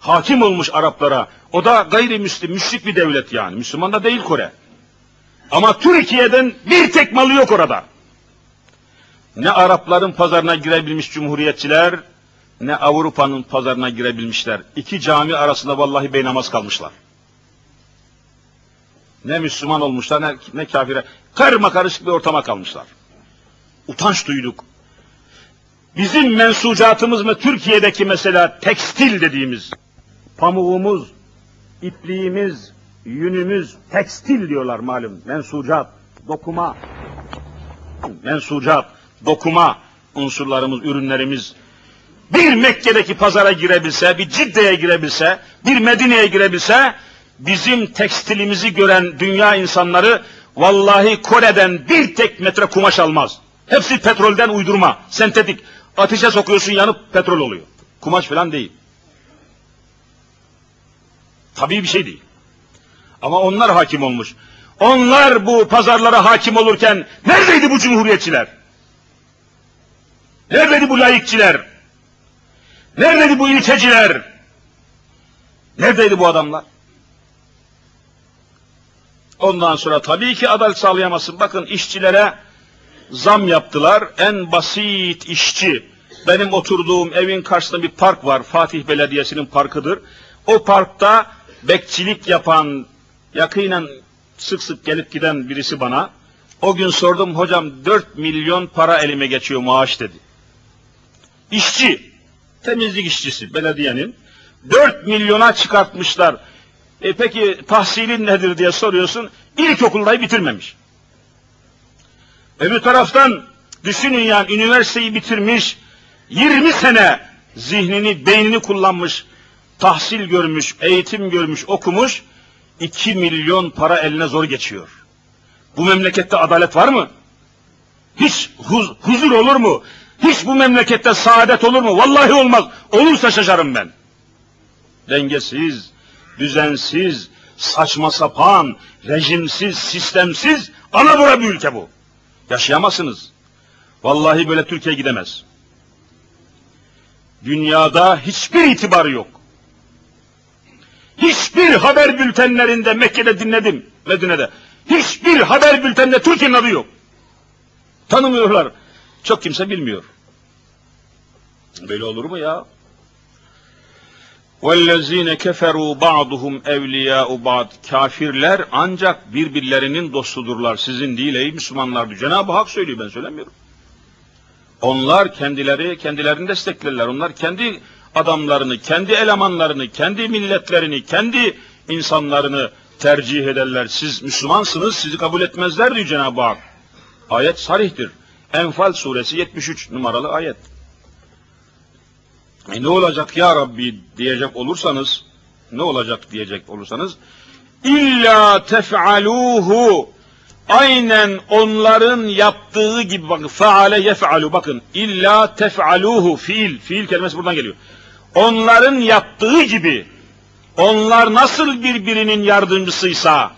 Hakim olmuş Araplara. O da gayrimüslim, müşrik bir devlet yani. Müslüman da değil Kore. Ama Türkiye'den bir tek malı yok orada. Ne Arapların pazarına girebilmiş cumhuriyetçiler, ne Avrupa'nın pazarına girebilmişler. İki cami arasında vallahi beynamaz kalmışlar. Ne Müslüman olmuşlar, ne, ne kafire. Karma karışık bir ortama kalmışlar. Utanç duyduk. Bizim mensucatımız mı Türkiye'deki mesela tekstil dediğimiz pamuğumuz, ipliğimiz, yünümüz tekstil diyorlar malum. Mensucat, dokuma, mensucat, dokuma unsurlarımız, ürünlerimiz bir Mekke'deki pazara girebilse, bir Cidde'ye girebilse, bir Medine'ye girebilse, bizim tekstilimizi gören dünya insanları vallahi Kore'den bir tek metre kumaş almaz. Hepsi petrolden uydurma, sentetik. Ateşe sokuyorsun yanıp petrol oluyor. Kumaş falan değil. Tabii bir şey değil. Ama onlar hakim olmuş. Onlar bu pazarlara hakim olurken neredeydi bu cumhuriyetçiler? Neredeydi bu layıkçiler? Neredeydi bu ilkeciler? Neredeydi bu adamlar? Ondan sonra tabii ki adalet sağlayamazsın. Bakın işçilere zam yaptılar. En basit işçi. Benim oturduğum evin karşısında bir park var. Fatih Belediyesi'nin parkıdır. O parkta bekçilik yapan, yakinen sık sık gelip giden birisi bana. O gün sordum hocam 4 milyon para elime geçiyor maaş dedi. İşçi, temizlik işçisi belediyenin 4 milyona çıkartmışlar. E peki tahsilin nedir diye soruyorsun. İlkokulda bitirmemiş. Öbür taraftan düşünün yani üniversiteyi bitirmiş, 20 sene zihnini, beynini kullanmış, tahsil görmüş, eğitim görmüş, okumuş, 2 milyon para eline zor geçiyor. Bu memlekette adalet var mı? Hiç huz, huzur olur mu? Hiç bu memlekette saadet olur mu? Vallahi olmaz. Olursa şaşarım ben. Dengesiz, düzensiz, saçma sapan, rejimsiz, sistemsiz, ana bir ülke bu. Yaşayamazsınız. Vallahi böyle Türkiye gidemez. Dünyada hiçbir itibarı yok. Hiçbir haber bültenlerinde Mekke'de dinledim, Medine'de. Hiçbir haber bülteninde Türkiye'nin adı yok. Tanımıyorlar. Çok kimse bilmiyor. Böyle olur mu ya? وَالَّذ۪ينَ كَفَرُوا بَعْضُهُمْ اَوْلِيَاءُ بَعْضٍ Kafirler ancak birbirlerinin dostudurlar. Sizin değil ey Müslümanlar. Cenab-ı Hak söylüyor ben söylemiyorum. Onlar kendileri kendilerini desteklerler. Onlar kendi adamlarını, kendi elemanlarını, kendi milletlerini, kendi insanlarını tercih ederler. Siz Müslümansınız, sizi kabul etmezler diyor Cenab-ı Hak. Ayet sarihtir. Enfal suresi 73 numaralı ayet. E ne olacak ya Rabbi diyecek olursanız, ne olacak diyecek olursanız, İlla tef'aluhu aynen onların yaptığı gibi bakın faale yef'alu bakın illa tef'aluhu fiil fiil kelimesi buradan geliyor. Onların yaptığı gibi onlar nasıl birbirinin yardımcısıysa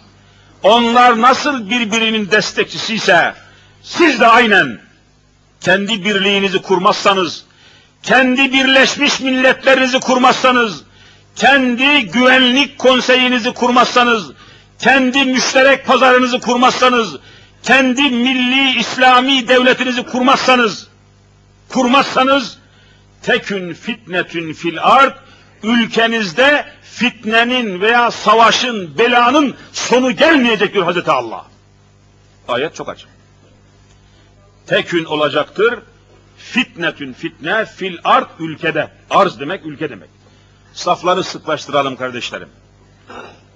onlar nasıl birbirinin destekçisiyse siz de aynen kendi birliğinizi kurmazsanız kendi birleşmiş milletlerinizi kurmazsanız kendi güvenlik konseyinizi kurmazsanız, kendi müşterek pazarınızı kurmazsanız, kendi milli İslami devletinizi kurmazsanız, kurmazsanız, tekün fitnetün fil ard, ülkenizde fitnenin veya savaşın, belanın sonu gelmeyecek diyor Hazreti Allah. Ayet çok açık. Tekün olacaktır, fitnetün fitne fil ard ülkede. Arz demek ülke demek. Safları sıklaştıralım kardeşlerim.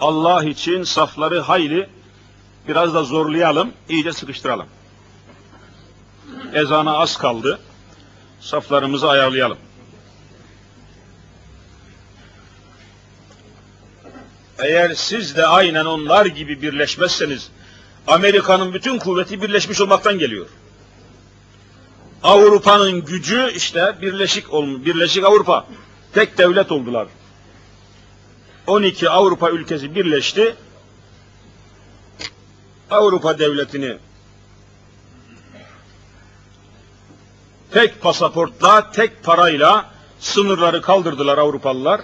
Allah için safları hayli biraz da zorlayalım, iyice sıkıştıralım. Ezana az kaldı. Saflarımızı ayarlayalım. Eğer siz de aynen onlar gibi birleşmezseniz, Amerika'nın bütün kuvveti birleşmiş olmaktan geliyor. Avrupa'nın gücü işte birleşik olmuş, birleşik Avrupa tek devlet oldular. 12 Avrupa ülkesi birleşti. Avrupa devletini tek pasaportla, tek parayla sınırları kaldırdılar Avrupalılar.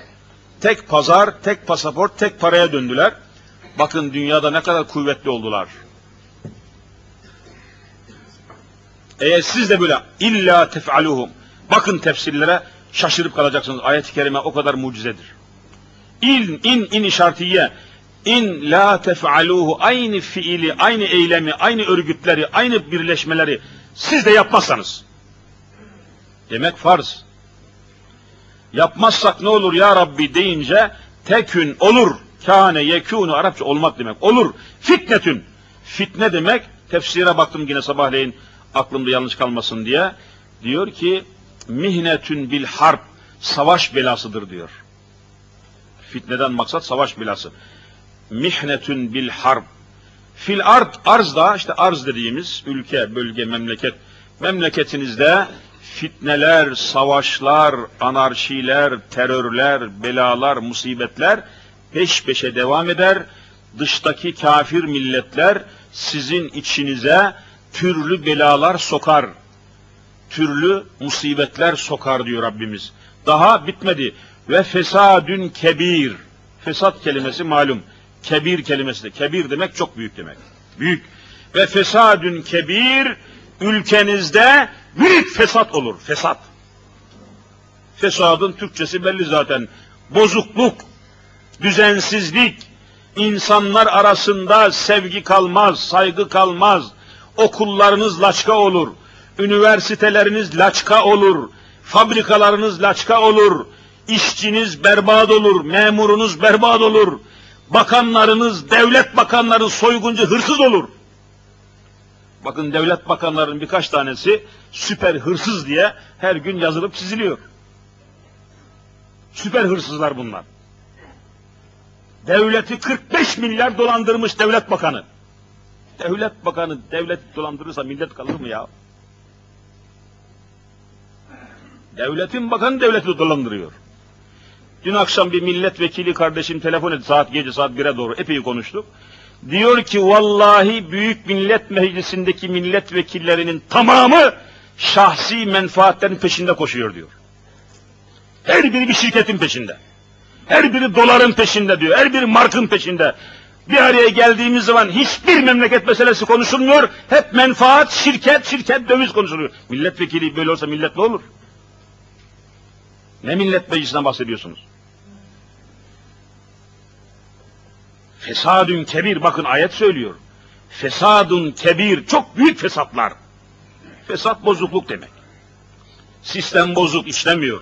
Tek pazar, tek pasaport, tek paraya döndüler. Bakın dünyada ne kadar kuvvetli oldular. Eğer siz de böyle illa tef'aluhum bakın tefsirlere şaşırıp kalacaksınız. Ayet-i kerime o kadar mucizedir. İn, in, in şartiye. İn la tef'aluhu aynı fiili, aynı eylemi, aynı örgütleri, aynı birleşmeleri siz de yapmazsanız. Demek farz. Yapmazsak ne olur ya Rabbi deyince tekün olur. Kâne yekûnu Arapça olmak demek. Olur. Fitnetün. Fitne demek. Tefsire baktım yine sabahleyin aklımda yanlış kalmasın diye. Diyor ki mihnetün bil harp. Savaş belasıdır diyor. Fitneden maksat savaş belası. Mihnetün bil harp. Fil ard, arz da işte arz dediğimiz ülke, bölge, memleket. Memleketinizde fitneler, savaşlar, anarşiler, terörler, belalar, musibetler peş peşe devam eder. Dıştaki kafir milletler sizin içinize türlü belalar sokar. Türlü musibetler sokar diyor Rabbimiz. Daha bitmedi. Ve fesadün kebir. Fesat kelimesi malum. Kebir kelimesi de. Kebir demek çok büyük demek. Büyük. Ve fesadün kebir ülkenizde büyük fesat olur. Fesat. Fesadın Türkçesi belli zaten. Bozukluk, düzensizlik, insanlar arasında sevgi kalmaz, saygı kalmaz. Okullarınız laçka olur. Üniversiteleriniz laçka olur. Fabrikalarınız laçka olur. İşçiniz berbat olur. Memurunuz berbat olur. Bakanlarınız, devlet bakanları soyguncu, hırsız olur. Bakın devlet bakanlarının birkaç tanesi süper hırsız diye her gün yazılıp çiziliyor. Süper hırsızlar bunlar. Devleti 45 milyar dolandırmış devlet bakanı. Devlet bakanı devlet dolandırırsa millet kalır mı ya? Devletin bakanı devleti dolandırıyor. Dün akşam bir milletvekili kardeşim telefon etti saat gece saat 1'e doğru epey konuştuk. Diyor ki vallahi Büyük Millet Meclisi'ndeki milletvekillerinin tamamı şahsi menfaatlerin peşinde koşuyor diyor. Her biri bir şirketin peşinde. Her biri doların peşinde diyor. Her biri markın peşinde. Bir araya geldiğimiz zaman hiçbir memleket meselesi konuşulmuyor. Hep menfaat, şirket, şirket, döviz konuşuluyor. Milletvekili böyle olsa millet ne olur? Ne millet meclisinden bahsediyorsunuz? Fesadun kebir, bakın ayet söylüyor. Fesadun kebir, çok büyük fesatlar. Fesat bozukluk demek. Sistem bozuk, işlemiyor.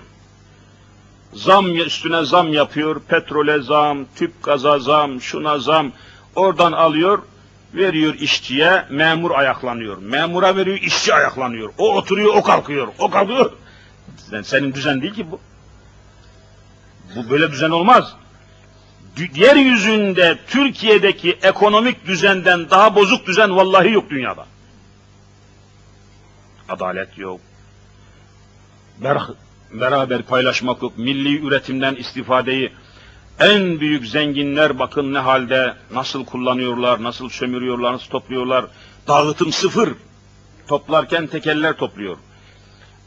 Zam üstüne zam yapıyor, petrole zam, tüp gaza zam, şuna zam. Oradan alıyor, veriyor işçiye, memur ayaklanıyor. Memura veriyor, işçi ayaklanıyor. O oturuyor, o kalkıyor, o kalkıyor. Senin düzen değil ki bu. Bu böyle düzen olmaz. yeryüzünde Türkiye'deki ekonomik düzenden daha bozuk düzen vallahi yok dünyada. Adalet yok. Ber- beraber paylaşmak yok. Milli üretimden istifadeyi en büyük zenginler bakın ne halde, nasıl kullanıyorlar, nasıl sömürüyorlar, nasıl topluyorlar. Dağıtım sıfır. Toplarken tekeller topluyor.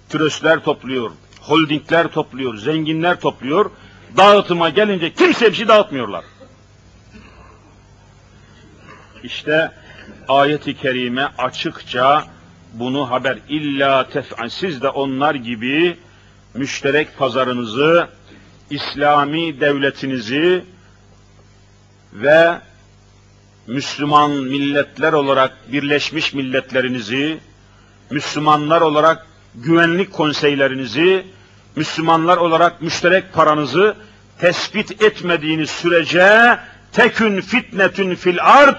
Türösler topluyor. Holdingler topluyor. Zenginler topluyor. Dağıtıma gelince kimse bir şey dağıtmıyorlar. İşte ayeti kerime açıkça bunu haber illa tef'an siz de onlar gibi müşterek pazarınızı İslami devletinizi ve Müslüman milletler olarak birleşmiş milletlerinizi, Müslümanlar olarak güvenlik konseylerinizi, Müslümanlar olarak müşterek paranızı tespit etmediğiniz sürece tekün fitnetün fil ard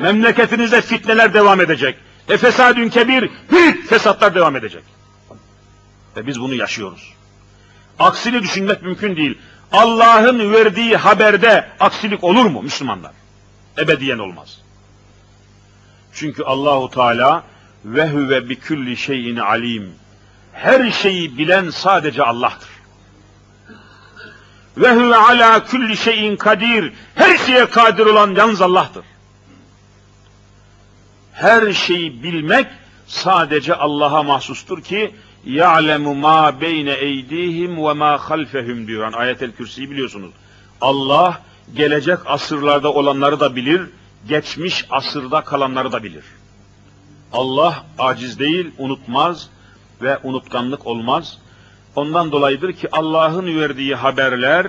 memleketinizde fitneler devam edecek. Ve fesadün kebir büyük fesatlar devam edecek. Ve biz bunu yaşıyoruz. Aksini düşünmek mümkün değil. Allah'ın verdiği haberde aksilik olur mu Müslümanlar? Ebediyen olmaz. Çünkü Allahu Teala ve huve bi kulli şeyin alim. Her şeyi bilen sadece Allah'tır. Ve huve ala kulli şeyin kadir. Her şeye kadir olan yalnız Allah'tır. Her şeyi bilmek sadece Allah'a mahsustur ki ma beyne eydihim ve ma halfehum diyor. Yani Ayet-el Kürsi'yi biliyorsunuz. Allah gelecek asırlarda olanları da bilir, geçmiş asırda kalanları da bilir. Allah aciz değil, unutmaz ve unutkanlık olmaz. Ondan dolayıdır ki Allah'ın verdiği haberler,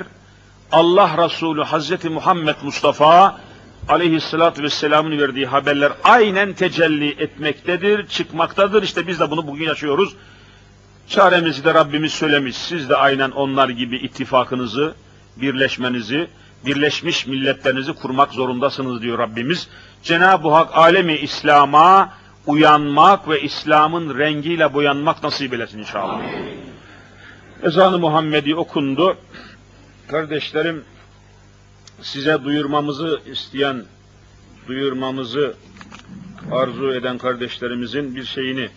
Allah Resulü Hazreti Muhammed Mustafa aleyhissalatü vesselamın verdiği haberler aynen tecelli etmektedir, çıkmaktadır. İşte biz de bunu bugün yaşıyoruz. Çaremizi de Rabbimiz söylemiş. Siz de aynen onlar gibi ittifakınızı, birleşmenizi, birleşmiş milletlerinizi kurmak zorundasınız diyor Rabbimiz. Cenab-ı Hak alemi İslam'a uyanmak ve İslam'ın rengiyle boyanmak nasip eylesin inşallah. Ezan-ı Muhammedi okundu. Kardeşlerim size duyurmamızı isteyen, duyurmamızı arzu eden kardeşlerimizin bir şeyini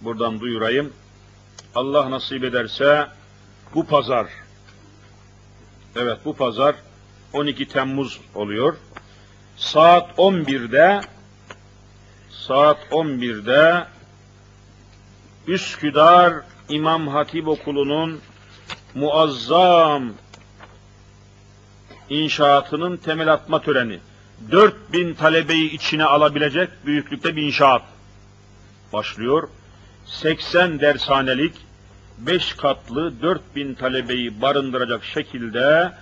buradan duyurayım. Allah nasip ederse bu pazar, evet bu pazar 12 Temmuz oluyor. Saat 11'de saat 11'de Üsküdar İmam Hatip Okulu'nun muazzam inşaatının temel atma töreni. 4000 talebeyi içine alabilecek büyüklükte bir inşaat başlıyor. 80 dershanelik 5 katlı 4000 talebeyi barındıracak şekilde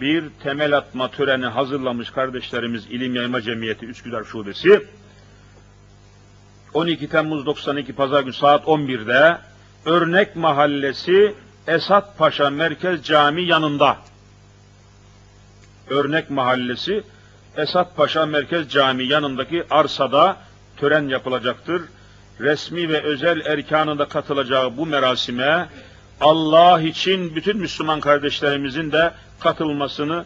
bir temel atma töreni hazırlamış kardeşlerimiz İlim Yayma Cemiyeti Üsküdar Şubesi. 12 Temmuz 92 Pazar günü saat 11'de Örnek Mahallesi Esat Paşa Merkez Cami yanında. Örnek Mahallesi Esat Paşa Merkez Cami yanındaki arsada tören yapılacaktır. Resmi ve özel erkanında katılacağı bu merasime Allah için bütün Müslüman kardeşlerimizin de katılmasını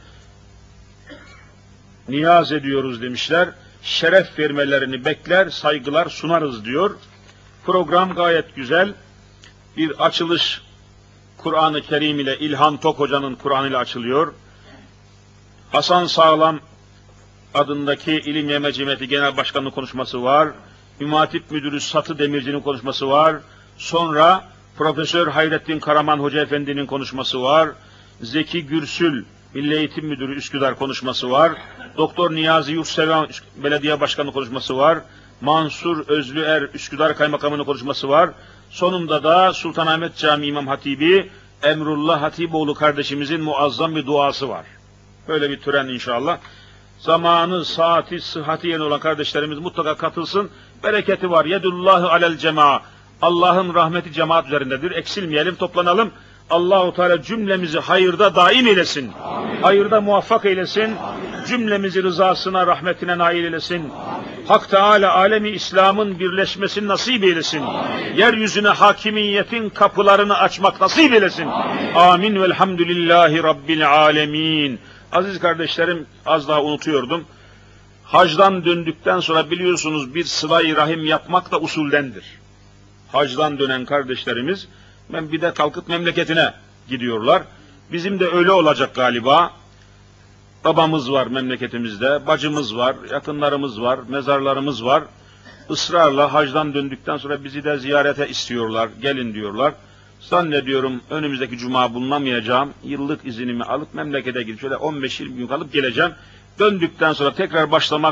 niyaz ediyoruz demişler. Şeref vermelerini bekler, saygılar sunarız diyor. Program gayet güzel. Bir açılış Kur'an-ı Kerim ile İlhan Tok Hoca'nın Kur'an ile açılıyor. Hasan Sağlam adındaki İlim Yeme Genel Başkanı'nın konuşması var. Ümatip Müdürü Satı Demirci'nin konuşması var. Sonra Profesör Hayrettin Karaman Hoca Efendi'nin konuşması var. Zeki Gürsül Milli Eğitim Müdürü Üsküdar konuşması var. Doktor Niyazi Yurtseven Belediye Başkanı konuşması var. Mansur Özlüer Üsküdar Kaymakamı'nın konuşması var. Sonunda da Sultanahmet Camii İmam Hatibi Emrullah Hatipoğlu kardeşimizin muazzam bir duası var. Böyle bir tören inşallah. Zamanı, saati, sıhhati yerine olan kardeşlerimiz mutlaka katılsın. Bereketi var. Yedullahu alel cema. Allah'ın rahmeti cemaat üzerindedir. Eksilmeyelim, toplanalım. Allahu Teala cümlemizi hayırda daim eylesin. Amin. Hayırda muvaffak eylesin. Amin. Cümlemizi rızasına, rahmetine nail eylesin. Hak Teala alemi İslam'ın birleşmesini nasip eylesin. Amin. Yeryüzüne hakimiyetin kapılarını açmak nasip eylesin. Amin. Amin. Velhamdülillahi Rabbil alemin. Aziz kardeşlerim az daha unutuyordum. Hacdan döndükten sonra biliyorsunuz bir sıla-i rahim yapmak da usuldendir. Hacdan dönen kardeşlerimiz ben bir de kalkıp memleketine gidiyorlar. Bizim de öyle olacak galiba. Babamız var memleketimizde, bacımız var, yakınlarımız var, mezarlarımız var. Israrla hacdan döndükten sonra bizi de ziyarete istiyorlar, gelin diyorlar. Zannediyorum önümüzdeki cuma bulunamayacağım. Yıllık izinimi alıp memlekete gidip şöyle 15-20 gün kalıp geleceğim. Döndükten sonra tekrar başlamak